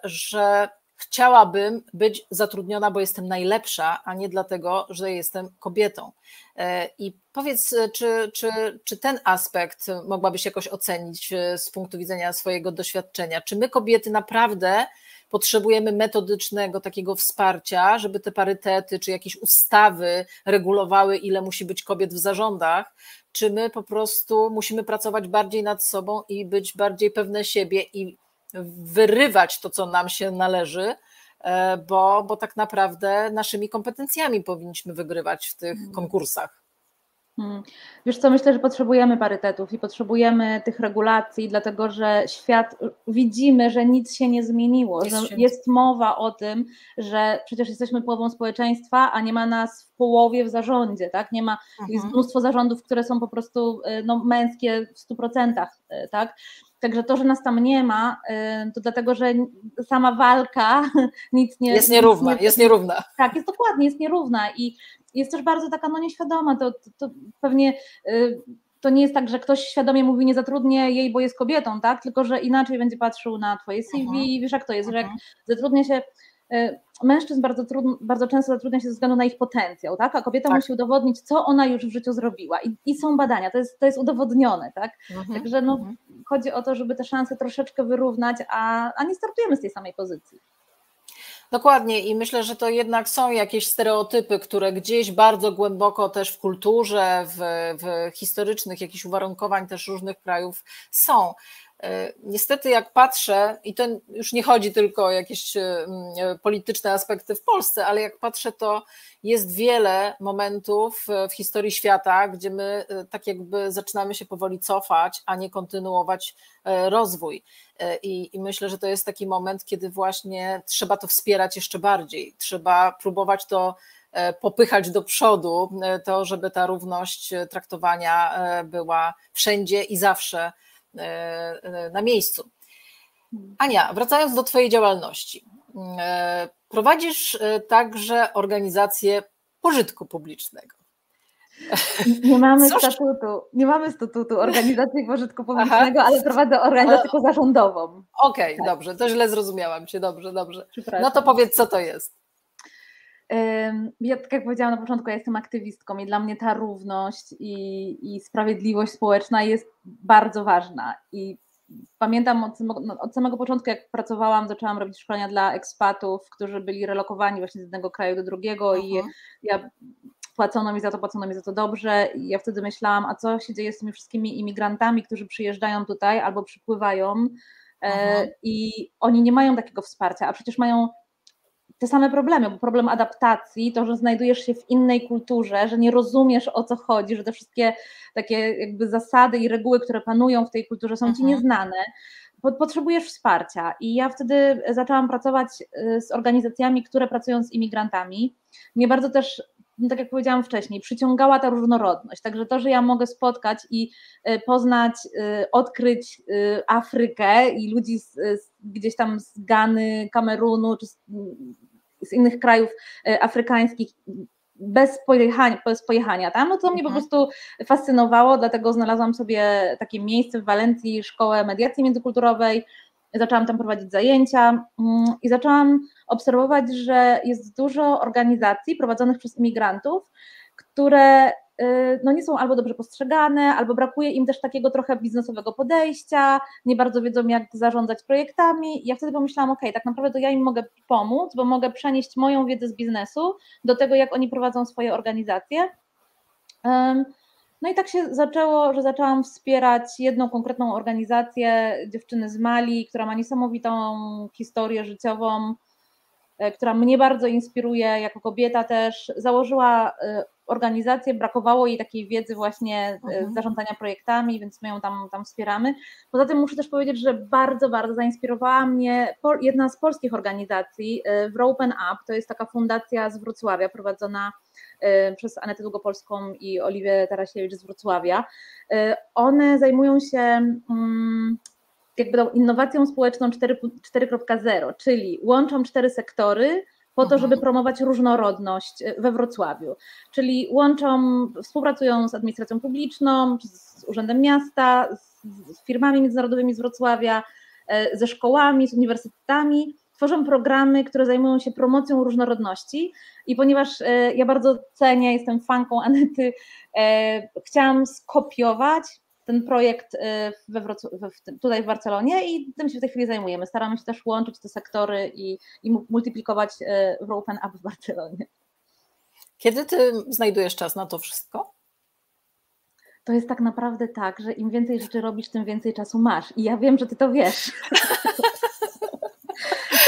Speaker 1: że chciałabym być zatrudniona, bo jestem najlepsza, a nie dlatego, że jestem kobietą. E, I powiedz, czy, czy, czy ten aspekt mogłabyś jakoś ocenić e, z punktu widzenia swojego doświadczenia? Czy my, kobiety, naprawdę potrzebujemy metodycznego takiego wsparcia, żeby te parytety czy jakieś ustawy regulowały, ile musi być kobiet w zarządach? Czy my po prostu musimy pracować bardziej nad sobą i być bardziej pewne siebie i wyrywać to, co nam się należy, e, bo, bo tak naprawdę naszymi kompetencjami powinniśmy wygrywać w tych mhm. konkursach.
Speaker 2: Hmm. Wiesz co, myślę, że potrzebujemy parytetów i potrzebujemy tych regulacji, dlatego że świat, widzimy, że nic się nie zmieniło, jest że jest mowa o tym, że przecież jesteśmy połową społeczeństwa, a nie ma nas w połowie w zarządzie, tak? Nie ma, mhm. jest mnóstwo zarządów, które są po prostu e, no, męskie w 100%, e, tak? Także to, że nas tam nie ma, y, to dlatego, że sama walka nic nie.
Speaker 1: Jest nierówna,
Speaker 2: nie,
Speaker 1: jest nierówna.
Speaker 2: Tak, jest dokładnie, jest nierówna i jest też bardzo taka no nieświadoma. To, to, to pewnie y, to nie jest tak, że ktoś świadomie mówi, nie zatrudnię jej, bo jest kobietą, tak? Tylko, że inaczej będzie patrzył na twoje CV, mhm. wiesz jak to jest, że jak mhm. zatrudnia się y, mężczyzn bardzo, trudno, bardzo często zatrudnia się ze względu na ich potencjał, tak? a kobieta tak. musi udowodnić, co ona już w życiu zrobiła. I, i są badania, to jest, to jest udowodnione. Tak? Mhm. Także no, mhm. chodzi o to, żeby te szanse troszeczkę wyrównać, a, a nie startujemy z tej samej pozycji.
Speaker 1: Dokładnie i myślę, że to jednak są jakieś stereotypy, które gdzieś bardzo głęboko też w kulturze, w, w historycznych jakichś uwarunkowań też różnych krajów są. E, niestety, jak patrzę, i to już nie chodzi tylko o jakieś e, polityczne aspekty w Polsce, ale jak patrzę, to jest wiele momentów w historii świata, gdzie my e, tak jakby zaczynamy się powoli cofać, a nie kontynuować rozwój. I, I, myślę, że to jest taki moment, kiedy właśnie trzeba to wspierać jeszcze bardziej. Trzeba próbować to popychać do przodu, to żeby ta równość traktowania była wszędzie i zawsze E, e, na miejscu. Ania, wracając do Twojej działalności. E, prowadzisz także organizację pożytku publicznego.
Speaker 2: Nie mamy Coś... statutu, nie mamy statutu organizacji pożytku publicznego, Aha. ale prowadzę organizację pozarządową.
Speaker 1: Okej, okay, tak. dobrze, to źle zrozumiałam Cię, dobrze, dobrze. No to powiedz, co to jest.
Speaker 2: Ja, tak jak powiedziałam na początku, ja jestem aktywistką i dla mnie ta równość i, i sprawiedliwość społeczna jest bardzo ważna. I pamiętam od samego, no, od samego, początku, jak pracowałam, zaczęłam robić szkolenia dla ekspatów, którzy byli relokowani właśnie z jednego kraju do drugiego i mhm. ja płacono mi za to, płacono mi za to dobrze i ja wtedy myślałam, a co się dzieje z tymi wszystkimi imigrantami, którzy przyjeżdżają tutaj albo przypływają e, mhm. i oni nie mają takiego wsparcia, a przecież mają te same problemy, bo problem adaptacji, to, że znajdujesz się w innej kulturze, że nie rozumiesz o co chodzi, że te wszystkie takie jakby zasady i reguły, które panują w tej kulturze są mhm. ci nieznane, potrzebujesz wsparcia. I ja wtedy zaczęłam pracować y, z organizacjami, które pracują z imigrantami. Mnie bardzo też no tak jak powiedziałam wcześniej, przyciągała ta różnorodność. Także to, że ja mogę spotkać i y, poznać, y, odkryć Afrykę i ludzi z, z, gdzieś tam z Gany, Kamerunu czy z, z innych krajów e, afrykańskich bez pojechania, bez pojechania tam, no to mnie po mhm. prostu fascynowało, dlatego znalazłam sobie takie miejsce w Walencji, szkołę mediacji międzykulturowej, zaczęłam tam prowadzić zajęcia mm, i zaczęłam obserwować, że jest dużo organizacji prowadzonych przez imigrantów, które no nie są albo dobrze postrzegane, albo brakuje im też takiego trochę biznesowego podejścia, nie bardzo wiedzą, jak zarządzać projektami. Ja wtedy pomyślałam, ok, tak naprawdę to ja im mogę pomóc, bo mogę przenieść moją wiedzę z biznesu do tego, jak oni prowadzą swoje organizacje. No i tak się zaczęło, że zaczęłam wspierać jedną konkretną organizację, dziewczyny z Mali, która ma niesamowitą historię życiową, e, która mnie bardzo inspiruje jako kobieta też. Założyła e, organizację, brakowało jej takiej wiedzy właśnie e, mhm. zarządzania projektami, więc my ją tam, tam wspieramy. Poza tym muszę też powiedzieć, że bardzo, bardzo zainspirowała mnie jedna z polskich organizacji, w Open Up, to jest taka fundacja z Wrocławia prowadzona Y, przez Anetę Długopolską i Oliwię Tarasiewicz z Wrocławia. One zajmują się mm, jakby tą innowacją społeczną 4.0, czyli łączą cztery sektory po to, żeby mhm. promować różnorodność y, we Wrocławiu. Czyli łączą, współpracują z administracją publiczną, z Urzędem Miasta, z firmami międzynarodowymi z Wrocławia, ze szkołami, z uniwersytetami tworzą programy, które zajmują się promocją różnorodności i ponieważ e, ja bardzo cenię, jestem fanką Anety, e, chciałam skopiować ten projekt e, we w, tutaj w Barcelonie i tym się w tej chwili zajmujemy. Staramy się też łączyć te sektory i, i multiplikować w Open Up w Barcelonie.
Speaker 1: Kiedy ty znajdujesz czas na to wszystko?
Speaker 2: To jest tak naprawdę tak, że im więcej rzeczy robisz, tym więcej czasu masz. I ja wiem, że ty to wiesz.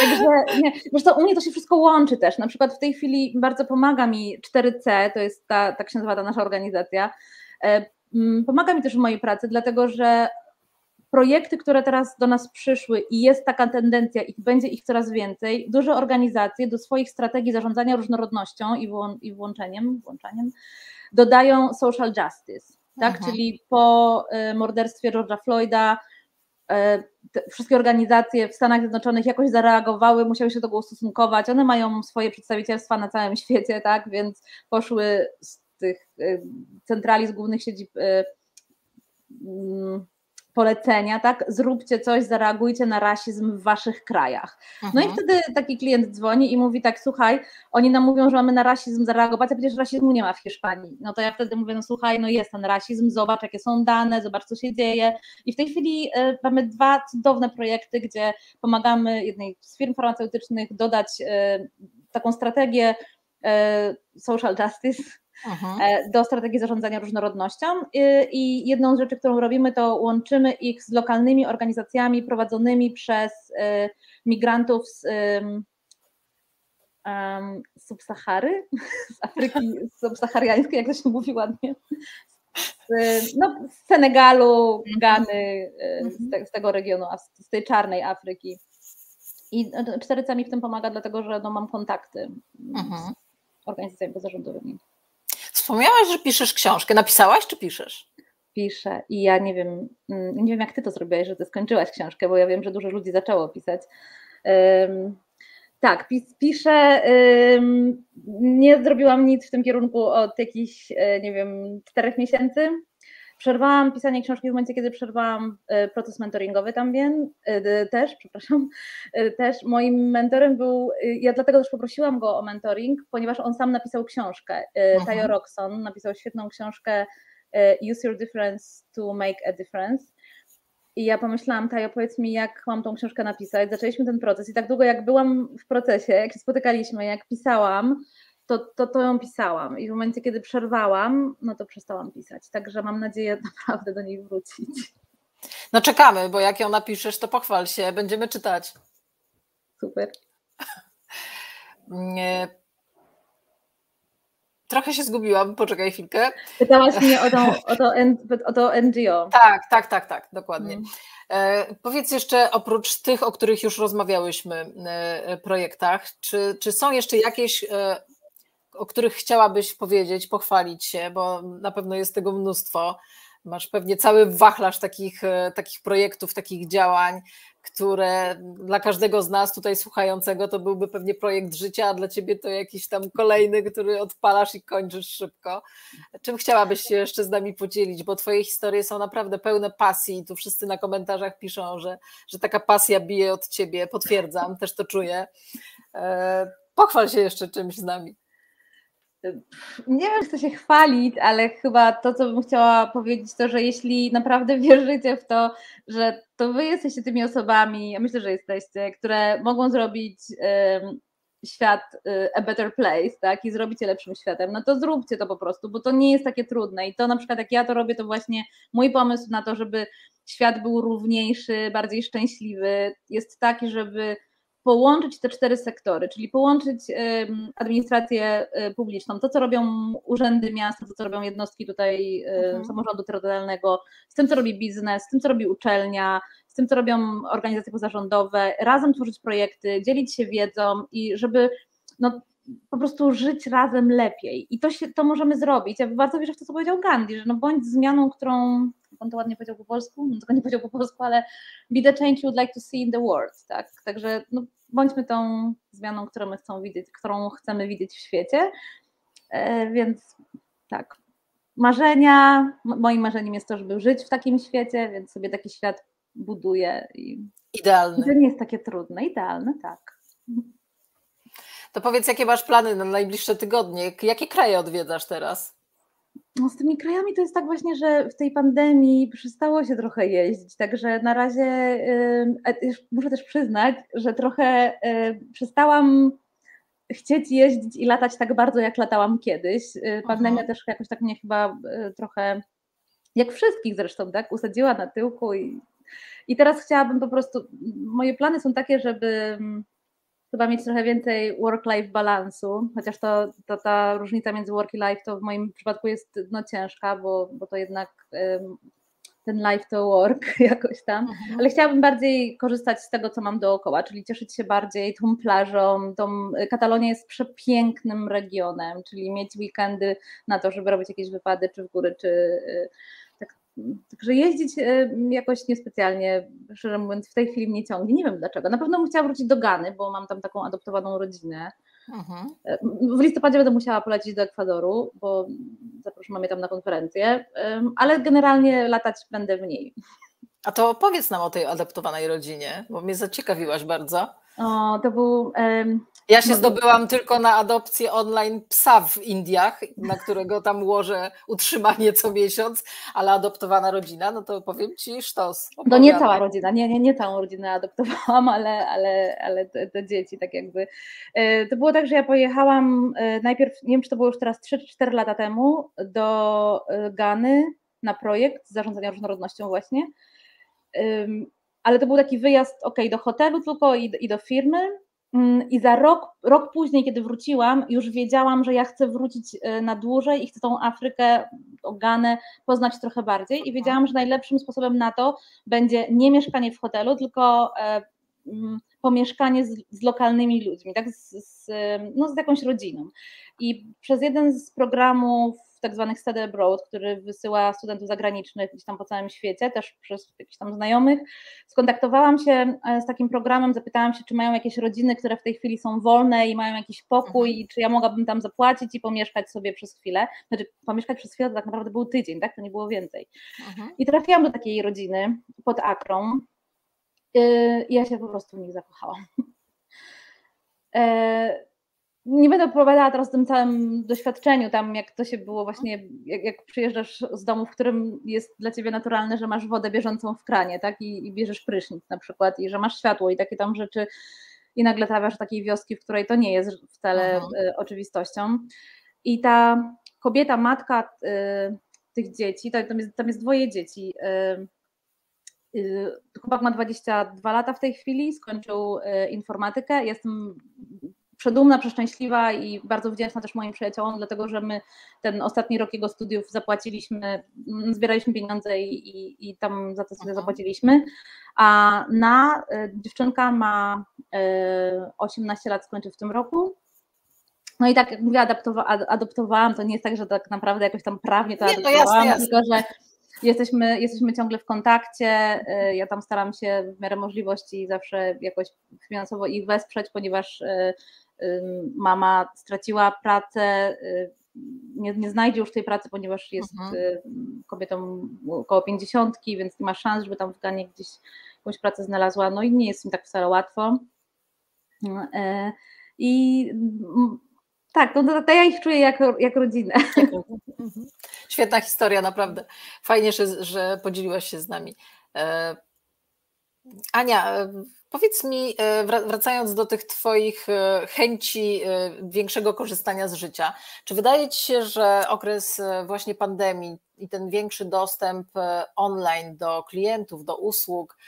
Speaker 2: Także nie, zresztą u mnie to się wszystko łączy też. Na przykład w tej chwili bardzo pomaga mi 4C, to jest ta, tak się nazywa ta nasza organizacja. E, pomaga mi też w mojej pracy, dlatego że projekty, które teraz do nas przyszły i jest taka tendencja i będzie ich coraz więcej, duże organizacje do swoich strategii zarządzania różnorodnością i, włą i włączeniem, włączaniem dodają social justice. Tak? Mhm. Czyli po e, morderstwie George'a Floyda E, wszystkie organizacje w Stanach Zjednoczonych jakoś zareagowały, musiały się do tego ustosunkować. One mają swoje przedstawicielstwa na całym świecie, tak, więc poszły z tych e, centrali, z głównych siedzib e, mm, polecenia, tak? Zróbcie coś, zareagujcie na rasizm w waszych krajach. No i mhm. wtedy taki klient dzwoni i mówi tak, słuchaj, oni nam mówią, że mamy na rasizm zareagować, a przecież rasizmu nie ma w Hiszpanii. No to ja wtedy mówię, no słuchaj, no jest ten rasizm, zobacz jakie są dane, zobacz co się dzieje. I w tej chwili y, mamy dwa cudowne projekty, gdzie pomagamy jednej z firm farmaceutycznych dodać y, taką strategię y, social justice, Mhm. E, do strategii zarządzania różnorodnością. I jedną z rzeczy, którą robimy, to łączymy ich z lokalnymi organizacjami prowadzonymi przez e, migrantów z um, subsahary, z Afryki subsahariańskiej, jak to się mówi ładnie, z, no, z Senegalu, mhm. Gany, e, z, mhm. te, z, tego regionu, z tej czarnej Afryki. I czteryca mi w tym pomaga, dlatego że no, mam kontakty mhm. z organizacjami pozarządowymi.
Speaker 1: Wspomniałaś, że piszesz książkę. Napisałaś czy piszesz?
Speaker 2: Piszę i ja nie wiem, mm, nie wiem jak ty to zrobiłaś, że ty skończyłaś książkę, bo ja wiem, że dużo ludzi zaczęło pisać. Um, tak, pis, piszę. Um, nie zrobiłam nic w tym kierunku od jakichś, e, nie wiem, czterech miesięcy. Przerwałam pisanie książki w momencie, kiedy przerwałam e, proces mentoringowy tam wiem, e, też, przepraszam, e, też moim mentorem był, ja dlatego też poprosiłam go o mentoring, ponieważ on sam napisał książkę, mhm. Tayo Roxon napisał świetną książkę Use Your Difference to Make a Difference i ja pomyślałam, Tajo, powiedz mi, jak mam tą książkę napisać. Zaczęliśmy ten proces i tak długo jak byłam w procesie, jak się spotykaliśmy, jak pisałam, to, to, to ją pisałam i w momencie, kiedy przerwałam, no to przestałam pisać. Także mam nadzieję naprawdę do niej wrócić.
Speaker 1: No czekamy, bo jak ją napiszesz, to pochwal się, będziemy czytać.
Speaker 2: Super.
Speaker 1: Nie. Trochę się zgubiłam, poczekaj chwilkę.
Speaker 2: Pytałaś mnie o to, o to, o to NGO.
Speaker 1: Tak, tak, tak, tak, dokładnie. Hmm. E, powiedz jeszcze, oprócz tych, o których już rozmawiałyśmy, e, projektach, czy, czy są jeszcze jakieś e, o których chciałabyś powiedzieć, pochwalić się, bo na pewno jest tego mnóstwo. Masz pewnie cały wachlarz takich, e, takich projektów, takich działań, które dla każdego z nas tutaj słuchającego to byłby pewnie projekt życia, a dla ciebie to jakiś tam kolejny, który odpalasz i kończysz szybko. Czym chciałabyś się jeszcze z nami podzielić? Bo twoje historie są naprawdę pełne pasji tu wszyscy na komentarzach piszą, że, że taka pasja bije od ciebie. Potwierdzam, też to czuję. E, pochwal się jeszcze czymś z nami.
Speaker 2: Nie wiem, chcę się chwalić, ale chyba to, co bym chciała powiedzieć, to, że jeśli naprawdę wierzycie w to, że to wy jesteście tymi osobami, ja myślę, że jesteście, które mogą zrobić um, świat y, a better place, tak, i zrobić je lepszym światem, no to zróbcie to po prostu, bo to nie jest takie trudne. I to na przykład jak ja to robię, to właśnie mój pomysł na to, żeby świat był równiejszy, bardziej szczęśliwy, jest taki, żeby połączyć te cztery sektory, czyli połączyć administrację y, publiczną, to co robią urzędy miasta, to co robią jednostki tutaj y, mhm. samorządu terytorialnego, z tym co robi biznes, z tym co robi uczelnia, z tym co robią organizacje pozarządowe, razem tworzyć projekty, dzielić się wiedzą i żeby no, po prostu żyć razem lepiej. I to, się, to możemy zrobić. Ja bardzo wierzę w to, co powiedział Gandhi, że no bądź zmianą, którą on to ładnie powiedział po polsku, no, tego nie powiedział po polsku, ale be the change you'd like to see in the world, tak? Także no, bądźmy tą zmianą, którą my chcą widzieć, którą chcemy widzieć w świecie. E, więc tak, marzenia, moim marzeniem jest to, żeby żyć w takim świecie, więc sobie taki świat buduję. I
Speaker 1: Idealny.
Speaker 2: To nie jest takie trudne, idealne, tak.
Speaker 1: To powiedz, jakie masz plany na najbliższe tygodnie? Jakie kraje odwiedzasz teraz?
Speaker 2: No z tymi krajami to jest tak właśnie, że w tej pandemii przestało się trochę jeździć, także na razie yy, muszę też przyznać, że trochę yy, przestałam chcieć jeździć i latać tak bardzo, jak latałam kiedyś. Yy, pandemia też jakoś tak mnie chyba trochę, jak wszystkich zresztą, tak, usadziła na tyłku i, i teraz chciałabym po prostu, moje plany są takie, żeby chyba mieć trochę więcej work-life balansu, chociaż to, to ta różnica między work i life to w moim przypadku jest no, ciężka, bo, bo to jednak um, ten life to work jakoś tam, mhm. ale chciałabym bardziej korzystać z tego, co mam dookoła, czyli cieszyć się bardziej tą plażą, tą, Katalonia jest przepięknym regionem, czyli mieć weekendy na to, żeby robić jakieś wypady, czy w góry, czy Także jeździć e, jakoś niespecjalnie, szczerze mówiąc, w tej chwili mnie ciągnie. Nie wiem dlaczego. Na pewno bym chciała wrócić do Gany, bo mam tam taką adoptowaną rodzinę. Mhm. E, w listopadzie będę musiała polecieć do Ekwadoru, bo zaproszono mnie tam na konferencję, ale generalnie latać będę mniej.
Speaker 1: A to opowiedz nam o tej adoptowanej rodzinie, bo mnie zaciekawiłaś bardzo.
Speaker 2: O, to był. Um,
Speaker 1: ja się no, zdobyłam tylko na adopcję online psa w Indiach, na którego tam łożę utrzymanie co miesiąc, ale adoptowana rodzina, no to powiem ci sztos.
Speaker 2: Opowiadam. No nie cała rodzina, nie, nie, nie całą rodzinę adoptowałam, ale, ale, ale te, te dzieci tak jakby. E, to było tak, że ja pojechałam e, najpierw, nie wiem czy to było już teraz 3-4 lata temu, do e, Gany na projekt zarządzania różnorodnością właśnie ale to był taki wyjazd, ok, do hotelu tylko i, i do firmy. Mm, I za rok, rok później, kiedy wróciłam, już wiedziałam, że ja chcę wrócić e, na dłużej i chcę tą Afrykę, Ganę poznać trochę bardziej. I wiedziałam, że najlepszym sposobem na to będzie nie mieszkanie w hotelu, tylko e, mm, pomieszkanie z, z lokalnymi ludźmi, tak, z, z, no, z jakąś rodziną. I przez jeden z programów tak zwanych study abroad, który wysyła studentów zagranicznych gdzieś tam po całym świecie, też przez jakichś tam znajomych. Skontaktowałam się e, z takim programem, zapytałam się, czy mają jakieś rodziny, które w tej chwili są wolne i mają jakiś pokój, mhm. i czy ja mogłabym tam zapłacić i pomieszkać sobie przez chwilę. Znaczy, pomieszkać przez chwilę to tak naprawdę był tydzień, tak? To nie było więcej. Mhm. I trafiłam do takiej rodziny pod Akrą. E, I ja się po prostu w nich zakochałam. E, nie będę opowiadała teraz o tym całym doświadczeniu, tam jak to się było właśnie, jak, jak, przyjeżdżasz z domu, w którym jest dla ciebie naturalne, że masz wodę bieżącą w kranie, tak, i, i bierzesz prysznic na przykład, i że masz światło i takie tam rzeczy, i nagle trafiasz do takiej wioski, w której to nie jest wcale y, oczywistością. I ta kobieta, matka y, tych dzieci, tam, jest, tam jest dwoje dzieci, y, Chłopak ma 22 lata w tej chwili, skończył informatykę. Jestem przedumna, przeszczęśliwa i bardzo wdzięczna też moim przyjaciołom, dlatego że my ten ostatni rok jego studiów zapłaciliśmy, mm, zbieraliśmy pieniądze i, i, i tam za to sobie mhm. zapłaciliśmy. A na y, dziewczynka ma y, 18 lat, skończy w tym roku. No i tak jak mówię, adoptowa, adoptowałam, to nie jest tak, że tak naprawdę jakoś tam prawnie to nie, adoptowałam, no jasne, tylko że Jesteśmy, jesteśmy ciągle w kontakcie. Y, ja tam staram się w miarę możliwości zawsze jakoś finansowo ich wesprzeć, ponieważ mama straciła pracę, nie, nie znajdzie już tej pracy, ponieważ jest mhm. kobietą około pięćdziesiątki, więc nie ma szans, żeby tam w Ganie gdzieś jakąś pracę znalazła. No i nie jest im tak wcale łatwo. I tak, no to, to ja ich czuję jako, jak rodzinę.
Speaker 1: Mhm. Świetna historia, naprawdę. Fajnie, że, że podzieliłaś się z nami. E, Ania, e, powiedz mi, e, wracając do tych Twoich chęci większego korzystania z życia, czy wydaje Ci się, że okres właśnie pandemii i ten większy dostęp online do klientów, do usług,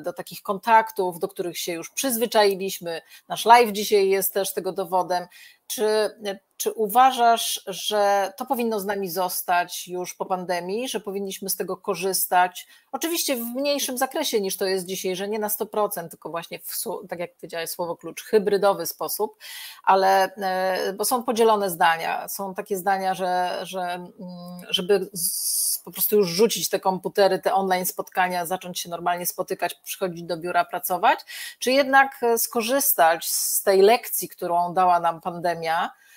Speaker 1: do takich kontaktów, do których się już przyzwyczailiśmy, nasz live dzisiaj jest też tego dowodem, czy, czy uważasz, że to powinno z nami zostać już po pandemii, że powinniśmy z tego korzystać? Oczywiście w mniejszym zakresie niż to jest dzisiaj, że nie na 100%, tylko właśnie w, tak jak powiedziałeś, słowo klucz, hybrydowy sposób, ale e, bo są podzielone zdania. Są takie zdania, że, że mm, żeby po prostu już rzucić te komputery, te online spotkania, zacząć się normalnie spotykać, przychodzić do biura, pracować, czy jednak skorzystać z tej lekcji, którą dała nam pandemia, e,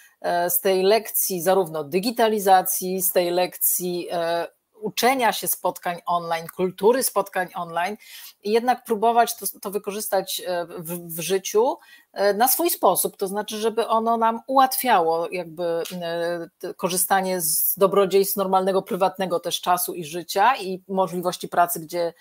Speaker 1: z tej lekcji zarówno digitalizacji, z tej lekcji e, uczenia się spotkań online, kultury spotkań online i jednak próbować to, to wykorzystać e, w, w, życiu e, na swój sposób, to znaczy, żeby ono nam ułatwiało jakby e, korzystanie z dobrodziejstw normalnego, prywatnego też czasu i życia i możliwości pracy, gdzie,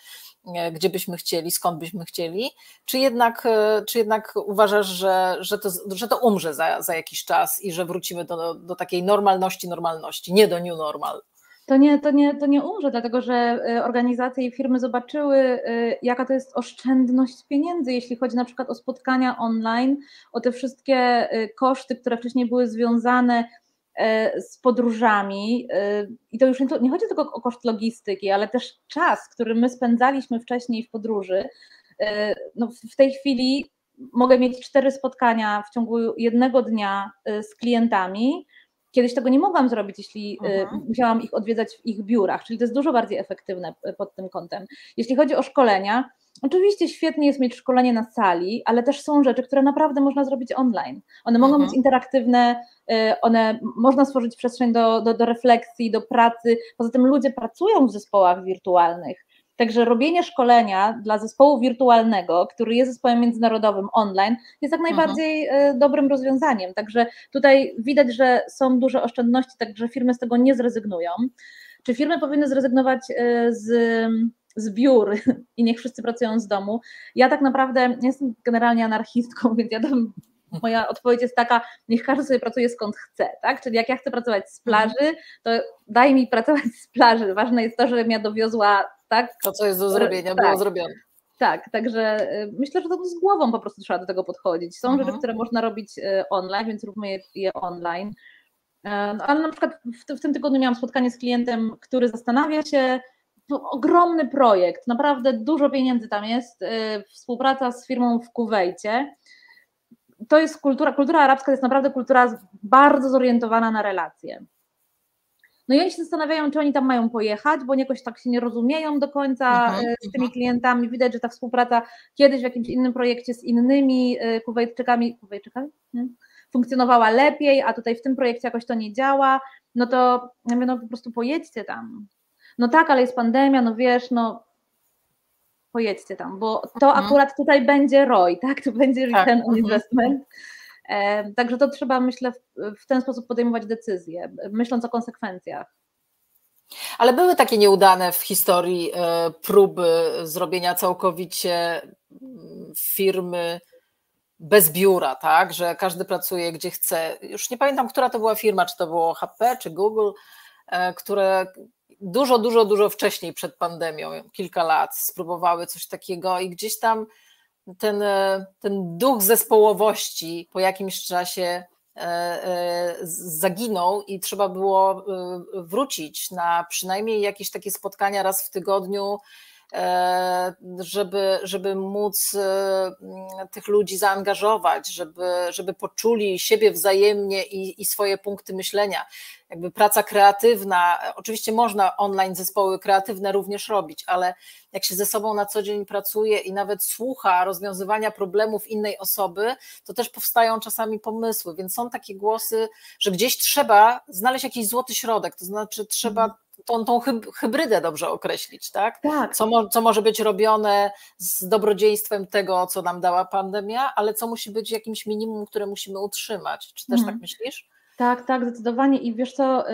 Speaker 1: gdzie byśmy chcieli, skąd byśmy chcieli, czy jednak, czy jednak uważasz, że, że, to, że to umrze za, za jakiś czas i że wrócimy do, do takiej normalności, normalności, nie do new normal?
Speaker 2: to nie, to, nie, to nie umrze, dlatego że y, organizacje i firmy zobaczyły, jaka to jest oszczędność pieniędzy, jeśli chodzi na przykład o spotkania online, o te wszystkie koszty, które wcześniej były związane z podróżami. I to już nie, nie chodzi tylko o koszt logistyki, ale też czas, który my spędzaliśmy wcześniej w podróży. No w tej chwili mogę mieć cztery spotkania w ciągu jednego dnia z klientami Kiedyś tego nie mogłam zrobić, jeśli -huh. Mhm. musiałam ich odwiedzać w ich biurach, czyli to jest dużo bardziej efektywne pod tym kątem. Jeśli chodzi o szkolenia, Oczywiście świetnie jest mieć szkolenie na sali, ale też są rzeczy, które naprawdę można zrobić online. One mogą -huh. być mhm. interaktywne, y, one można stworzyć przestrzeń do, do, do refleksji, do pracy. Poza tym ludzie pracują w zespołach wirtualnych. Także robienie szkolenia dla zespołu wirtualnego, który jest zespołem międzynarodowym online, jest jak najbardziej mhm. dobrym rozwiązaniem. Także tutaj widać, że są duże oszczędności, także firmy z tego nie zrezygnują. Czy firmy powinny zrezygnować e, z, z biur i niech wszyscy pracują z domu? Ja tak naprawdę jestem generalnie anarchistką, więc ja tam moja odpowiedź jest taka, niech każdy sobie pracuje skąd chce, tak? Czyli jak ja chcę pracować z plaży, to daj mi pracować z plaży. Ważne jest to, żebym ja dowiozła tak?
Speaker 1: To, co jest do zrobienia, tak. było zrobione.
Speaker 2: Tak, także y, myślę, że to z głową po prostu trzeba do tego podchodzić. Są mhm. rzeczy, które można robić y, online, więc róbmy je, online. E, no, ale na przykład w, w, tym tygodniu miałam spotkanie z klientem, który zastanawia się, to ogromny projekt, naprawdę dużo pieniędzy tam jest, y, współpraca z firmą w Kuwejcie. To jest kultura, kultura arabska to jest naprawdę kultura bardzo zorientowana na relacje. No i oni się zastanawiają, czy oni tam mają pojechać, bo jakoś tak się nie rozumieją do końca mhm, e, z tymi mhm. klientami. Widać, że ta współpraca kiedyś w jakimś innym projekcie z innymi e, Kuwejczykami, Kuwejczykami? funkcjonowała lepiej, a tutaj w tym projekcie jakoś to nie działa, no to ja mówię, no po prostu pojedźcie tam. No tak, ale jest pandemia, no wiesz, no pojedźcie tam, bo to mhm. akurat tutaj będzie ROI, tak, to będzie tak. return on investment. Także to trzeba, myślę, w ten sposób podejmować decyzje, myśląc o konsekwencjach.
Speaker 1: Ale były takie nieudane w historii e, próby zrobienia całkowicie mm, firmy bez biura, tak, że każdy pracuje gdzie chce. Już nie pamiętam, która to była firma, czy to było HP, czy Google, e, które dużo, dużo, dużo wcześniej przed pandemią, kilka lat, spróbowały coś takiego i gdzieś tam ten, e, ten duch zespołowości po jakimś czasie e, e, zaginął i trzeba było wrócić na przynajmniej jakieś takie spotkania raz w tygodniu, żeby, żeby móc e, tych ludzi zaangażować, żeby, żeby poczuli siebie wzajemnie i, i swoje punkty myślenia. Jakby praca kreatywna, oczywiście można online zespoły kreatywne również robić, ale jak się ze sobą na co dzień pracuje i nawet słucha rozwiązywania problemów innej osoby, to też powstają czasami pomysły, więc są takie głosy, że gdzieś trzeba znaleźć jakiś złoty środek, to znaczy trzeba mhm. Tą, tą hybrydę dobrze określić, tak? tak. Co, co może być robione z dobrodziejstwem tego, co nam dała pandemia, ale co musi być jakimś minimum, które musimy utrzymać. Czy też tak mhm. tak myślisz?
Speaker 2: Tak, tak, zdecydowanie. I wiesz co,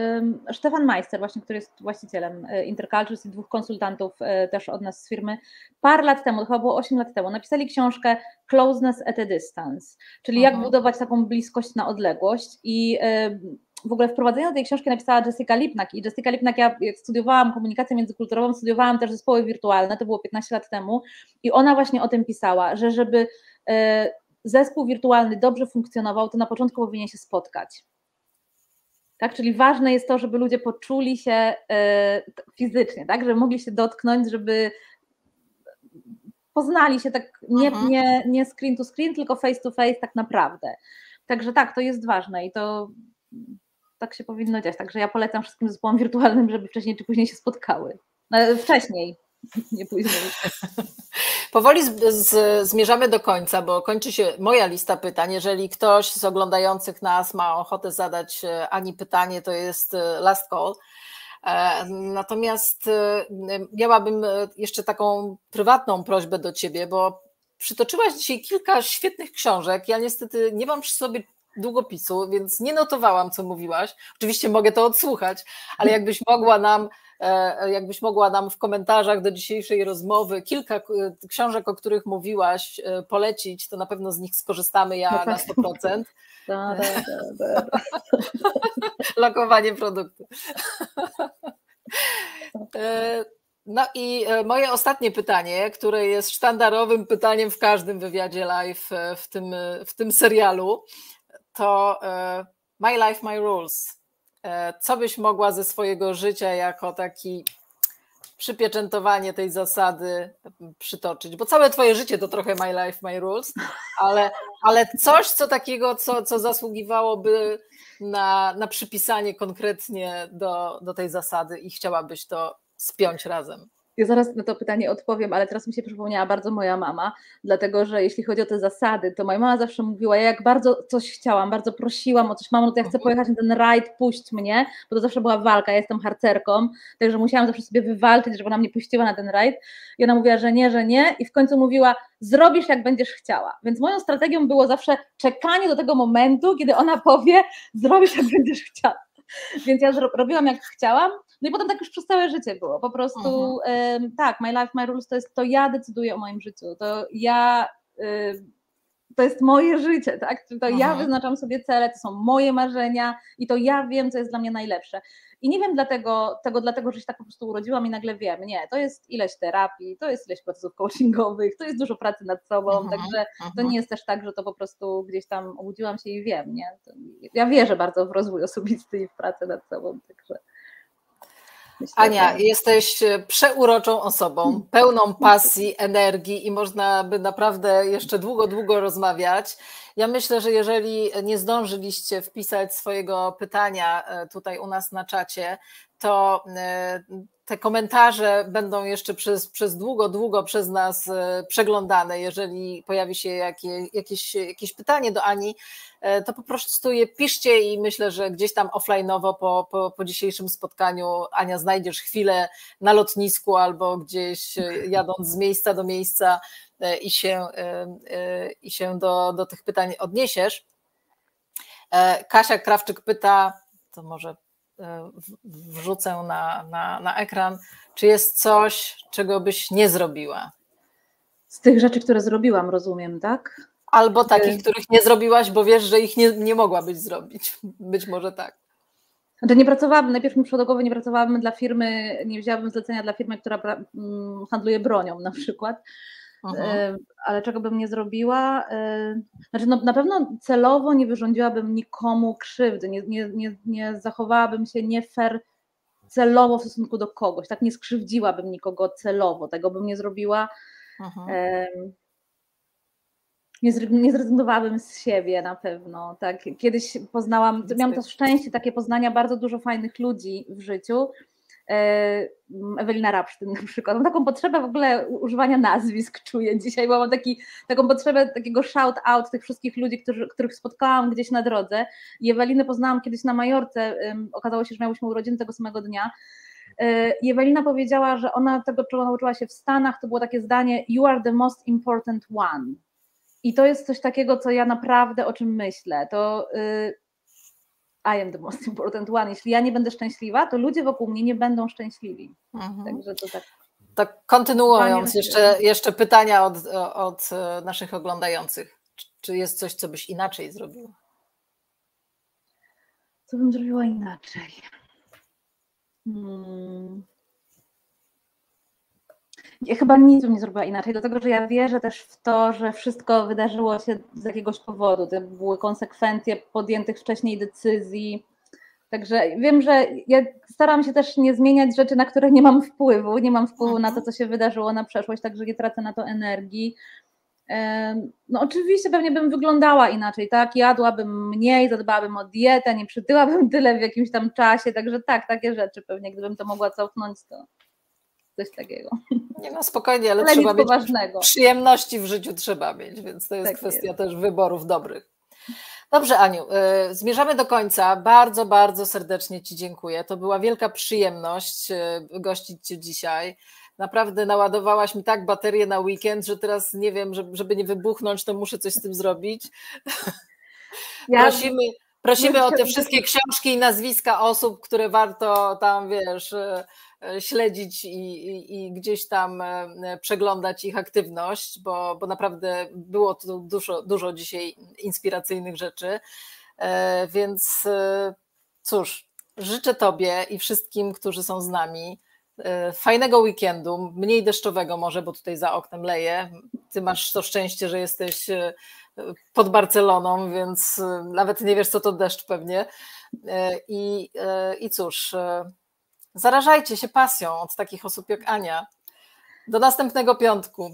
Speaker 2: Stefan Meister, właśnie, który jest właścicielem y, Intercultures i dwóch konsultantów y, też od nas z firmy, parę lat temu, chyba było 8 lat temu, napisali książkę Closeness at a Distance, czyli jak mhm. budować taką bliskość na odległość. I w ogóle wprowadzenie do tej książki napisała Jessica Lipnak i Jessica Lipnak, ja studiowałam komunikację międzykulturową, studiowałam też zespoły wirtualne, to było 15 lat temu i ona właśnie o tym pisała, że żeby y, zespół wirtualny dobrze funkcjonował, to na początku powinien się spotkać. Tak? Czyli ważne jest to, żeby ludzie poczuli się e, fizycznie, tak? żeby mogli się dotknąć, żeby poznali się tak nie, mhm. nie, nie screen to screen, tylko face to face tak naprawdę. Także tak, to jest ważne i to tak się powinno dziać. Także ja polecam wszystkim zespołom wirtualnym, żeby wcześniej czy później się spotkały. No, wcześniej, nie później.
Speaker 1: Powoli z, z, zmierzamy do końca, bo kończy się moja lista pytań. Jeżeli ktoś z oglądających nas ma ochotę zadać e, Ani pytanie, to jest e, last call. E, natomiast miałabym jeszcze taką prywatną prośbę do Ciebie, bo przytoczyłaś dzisiaj kilka świetnych książek. Ja niestety nie mam przy sobie długopisu, więc nie notowałam, co mówiłaś. Oczywiście mogę to odsłuchać, ale jakbyś mogła nam E, jakbyś mogła nam w komentarzach do dzisiejszej rozmowy kilka książek, o których mówiłaś, e, polecić, to na pewno z nich skorzystamy ja na 100%. Da, da, da, Lokowanie produktu. E, no i moje ostatnie pytanie, które jest sztandarowym pytaniem w każdym wywiadzie live w tym, w tym serialu, to My Life, My Rules. E, co byś mogła ze swojego życia jako taki przypieczętowanie tej zasady przytoczyć? Bo całe twoje życie to trochę my life, my rules, ale, ale coś, co takiego, co, co zasługiwałoby na, na przypisanie konkretnie do, do tej zasady i chciałabyś to spiąć razem.
Speaker 2: Ja zaraz na to pytanie odpowiem, ale teraz mi się przypomniała bardzo moja mama, dlatego że jeśli chodzi o te zasady, to moja mama zawsze mówiła, ja jak bardzo coś chciałam, bardzo prosiłam o coś, mamo, no to ja chcę mhm. pojechać na ten rajd, puść mnie, bo to zawsze była walka, ja jestem harcerką, także musiałam zawsze sobie wywalczyć, żeby ona mnie puściła na ten rajd i ona mówiła, że nie, że nie i w końcu mówiła, zrobisz jak będziesz chciała. Więc moją strategią było zawsze czekanie do tego momentu, kiedy ona powie, zrobisz jak będziesz chciała. Więc ja robiłam jak chciałam, no i potem tak już przez całe życie było. Po prostu um, tak, My Life, My Rules to jest to ja decyduję o moim życiu. To ja. to jest moje życie, tak? To ja wyznaczam sobie cele, to są moje marzenia i to ja wiem, co jest dla mnie najlepsze. I nie wiem dlatego, tego dlatego, że się tak po prostu urodziłam i nagle wiem. Nie, to jest ileś terapii, to jest ileś procesów coachingowych, to jest dużo pracy nad sobą, uh -huh, także uh -huh. to nie jest też tak, że to po prostu gdzieś tam obudziłam się i wiem, nie? Ja wierzę bardzo w rozwój osobisty i w pracę nad sobą, także...
Speaker 1: Myślę, Ania, że... jesteś przeuroczą osobą, pełną pasji, energii i można by naprawdę jeszcze długo, długo rozmawiać. Ja myślę, że jeżeli nie zdążyliście wpisać swojego pytania e, tutaj u nas na czacie, to e, te komentarze będą jeszcze przez, przez długo, długo przez nas e, przeglądane. Jeżeli pojawi się jakieś, jakieś, jakieś pytanie do Ani, to po prostu je piszcie i myślę, że gdzieś tam offline'owo po, po, po dzisiejszym spotkaniu Ania znajdziesz chwilę na lotnisku albo gdzieś jadąc z miejsca do miejsca E, i się, e, e, i się do, do tych pytań odniesiesz. Kasia Krawczyk pyta, to może wrzucę na, na, na ekran, czy jest coś, czego byś nie zrobiła?
Speaker 2: Z tych rzeczy, które zrobiłam, rozumiem, tak?
Speaker 1: Albo takich, których nie zrobiłaś, bo wiesz, że ich nie, nie mogłabyś zrobić. Być może tak.
Speaker 2: Znaczy nie pracowałabym, najpierw mi przyszło nie pracowałabym dla firmy, nie wzięłabym zlecenia dla firmy, która mm, handluje bronią na przykład, ale czego bym nie zrobiła? Znaczy, no, na pewno celowo nie wyrządziłabym nikomu krzywdy, nie, nie, nie, nie zachowałabym się nie fair celowo w stosunku do kogoś, tak nie skrzywdziłabym nikogo celowo, tego bym nie zrobiła. Mhm. Nie, zrezygnowałabym z siebie na pewno. Tak. Kiedyś poznałam, miałam to szczęście, takie poznania bardzo dużo fajnych ludzi w życiu E, Ewelina Rapsztyn na przykład. Mam taką potrzebę w ogóle używania nazwisk, czuję dzisiaj, bo mam taki, taką potrzebę takiego shout out tych wszystkich ludzi, którzy, których spotkałam gdzieś na drodze. I Ewelinę poznałam kiedyś na Majorce, okazało się, że miałyśmy urodziny tego samego dnia. E, I Ewelina powiedziała, że ona tego, czego nauczyła się w Stanach, to było takie zdanie You are the most important one. I to jest coś takiego, co ja naprawdę o czym myślę. To y, i am the most important one. Jeśli ja nie będę szczęśliwa, to ludzie wokół mnie nie będą szczęśliwi. Mhm. Także to tak.
Speaker 1: Tak, kontynuując, jeszcze, jeszcze pytania od, od naszych oglądających. Czy jest coś, co byś inaczej zrobiła?
Speaker 2: Co bym zrobiła inaczej? Hmm. Ja chyba nic bym nie zrobiła inaczej, dlatego że ja wierzę też w to, że wszystko wydarzyło się z jakiegoś powodu. To były konsekwencje podjętych wcześniej decyzji. Także wiem, że ja staram się też nie zmieniać rzeczy, na które nie mam wpływu. Nie mam wpływu na to, co się wydarzyło na przeszłość, także nie tracę na to energii. No oczywiście pewnie bym wyglądała inaczej, tak? Jadłabym mniej, zadbałabym o dietę, nie przytyłabym tyle w jakimś tam czasie, także tak, takie rzeczy pewnie, gdybym to mogła cofnąć, to, coś takiego.
Speaker 1: Nie no spokojnie, ale, ale trzeba mieć poważnego. przyjemności w życiu trzeba mieć, więc to jest tak kwestia jest. też wyborów dobrych. Dobrze, Aniu, y, zmierzamy do końca. Bardzo, bardzo serdecznie Ci dziękuję. To była wielka przyjemność y, gościć Cię dzisiaj. Naprawdę naładowałaś mi tak baterię na weekend, że teraz nie wiem, żeby nie wybuchnąć, to muszę coś z tym zrobić. Ja prosimy, prosimy o te wszystkie książki i nazwiska osób, które warto tam, wiesz, y, śledzić i, i, i, gdzieś tam e, przeglądać ich aktywność, bo, bo naprawdę było tu dużo, dużo dzisiaj inspiracyjnych rzeczy. E, więc cóż, życzę Tobie i wszystkim, którzy są z nami, fajnego weekendu, mniej deszczowego może, bo tutaj za oknem leje. Ty masz to szczęście, że jesteś pod Barceloną, więc nawet nie wiesz, co to deszcz pewnie. I, i cóż, Zarażajcie się pasją od takich osób jak Ania. Do następnego piątku.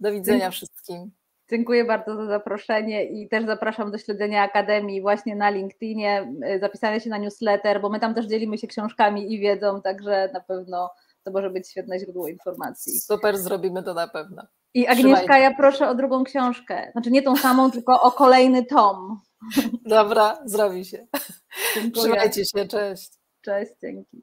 Speaker 1: Do widzenia wszystkim.
Speaker 2: Dziękuję bardzo za zaproszenie i też zapraszam do śledzenia Akademii właśnie na LinkedInie, zapisania się na newsletter, bo my tam też dzielimy się książkami i wiedzą, także na pewno to może być świetne źródło informacji.
Speaker 1: Super, zrobimy to na pewno.
Speaker 2: I Agnieszka, Trzymajcie. ja proszę o drugą książkę. Znaczy nie tą samą, tylko o kolejny tom.
Speaker 1: Dobra, zrobi się. Dziękuję. Trzymajcie się, cześć.
Speaker 2: Cześć, dzięki.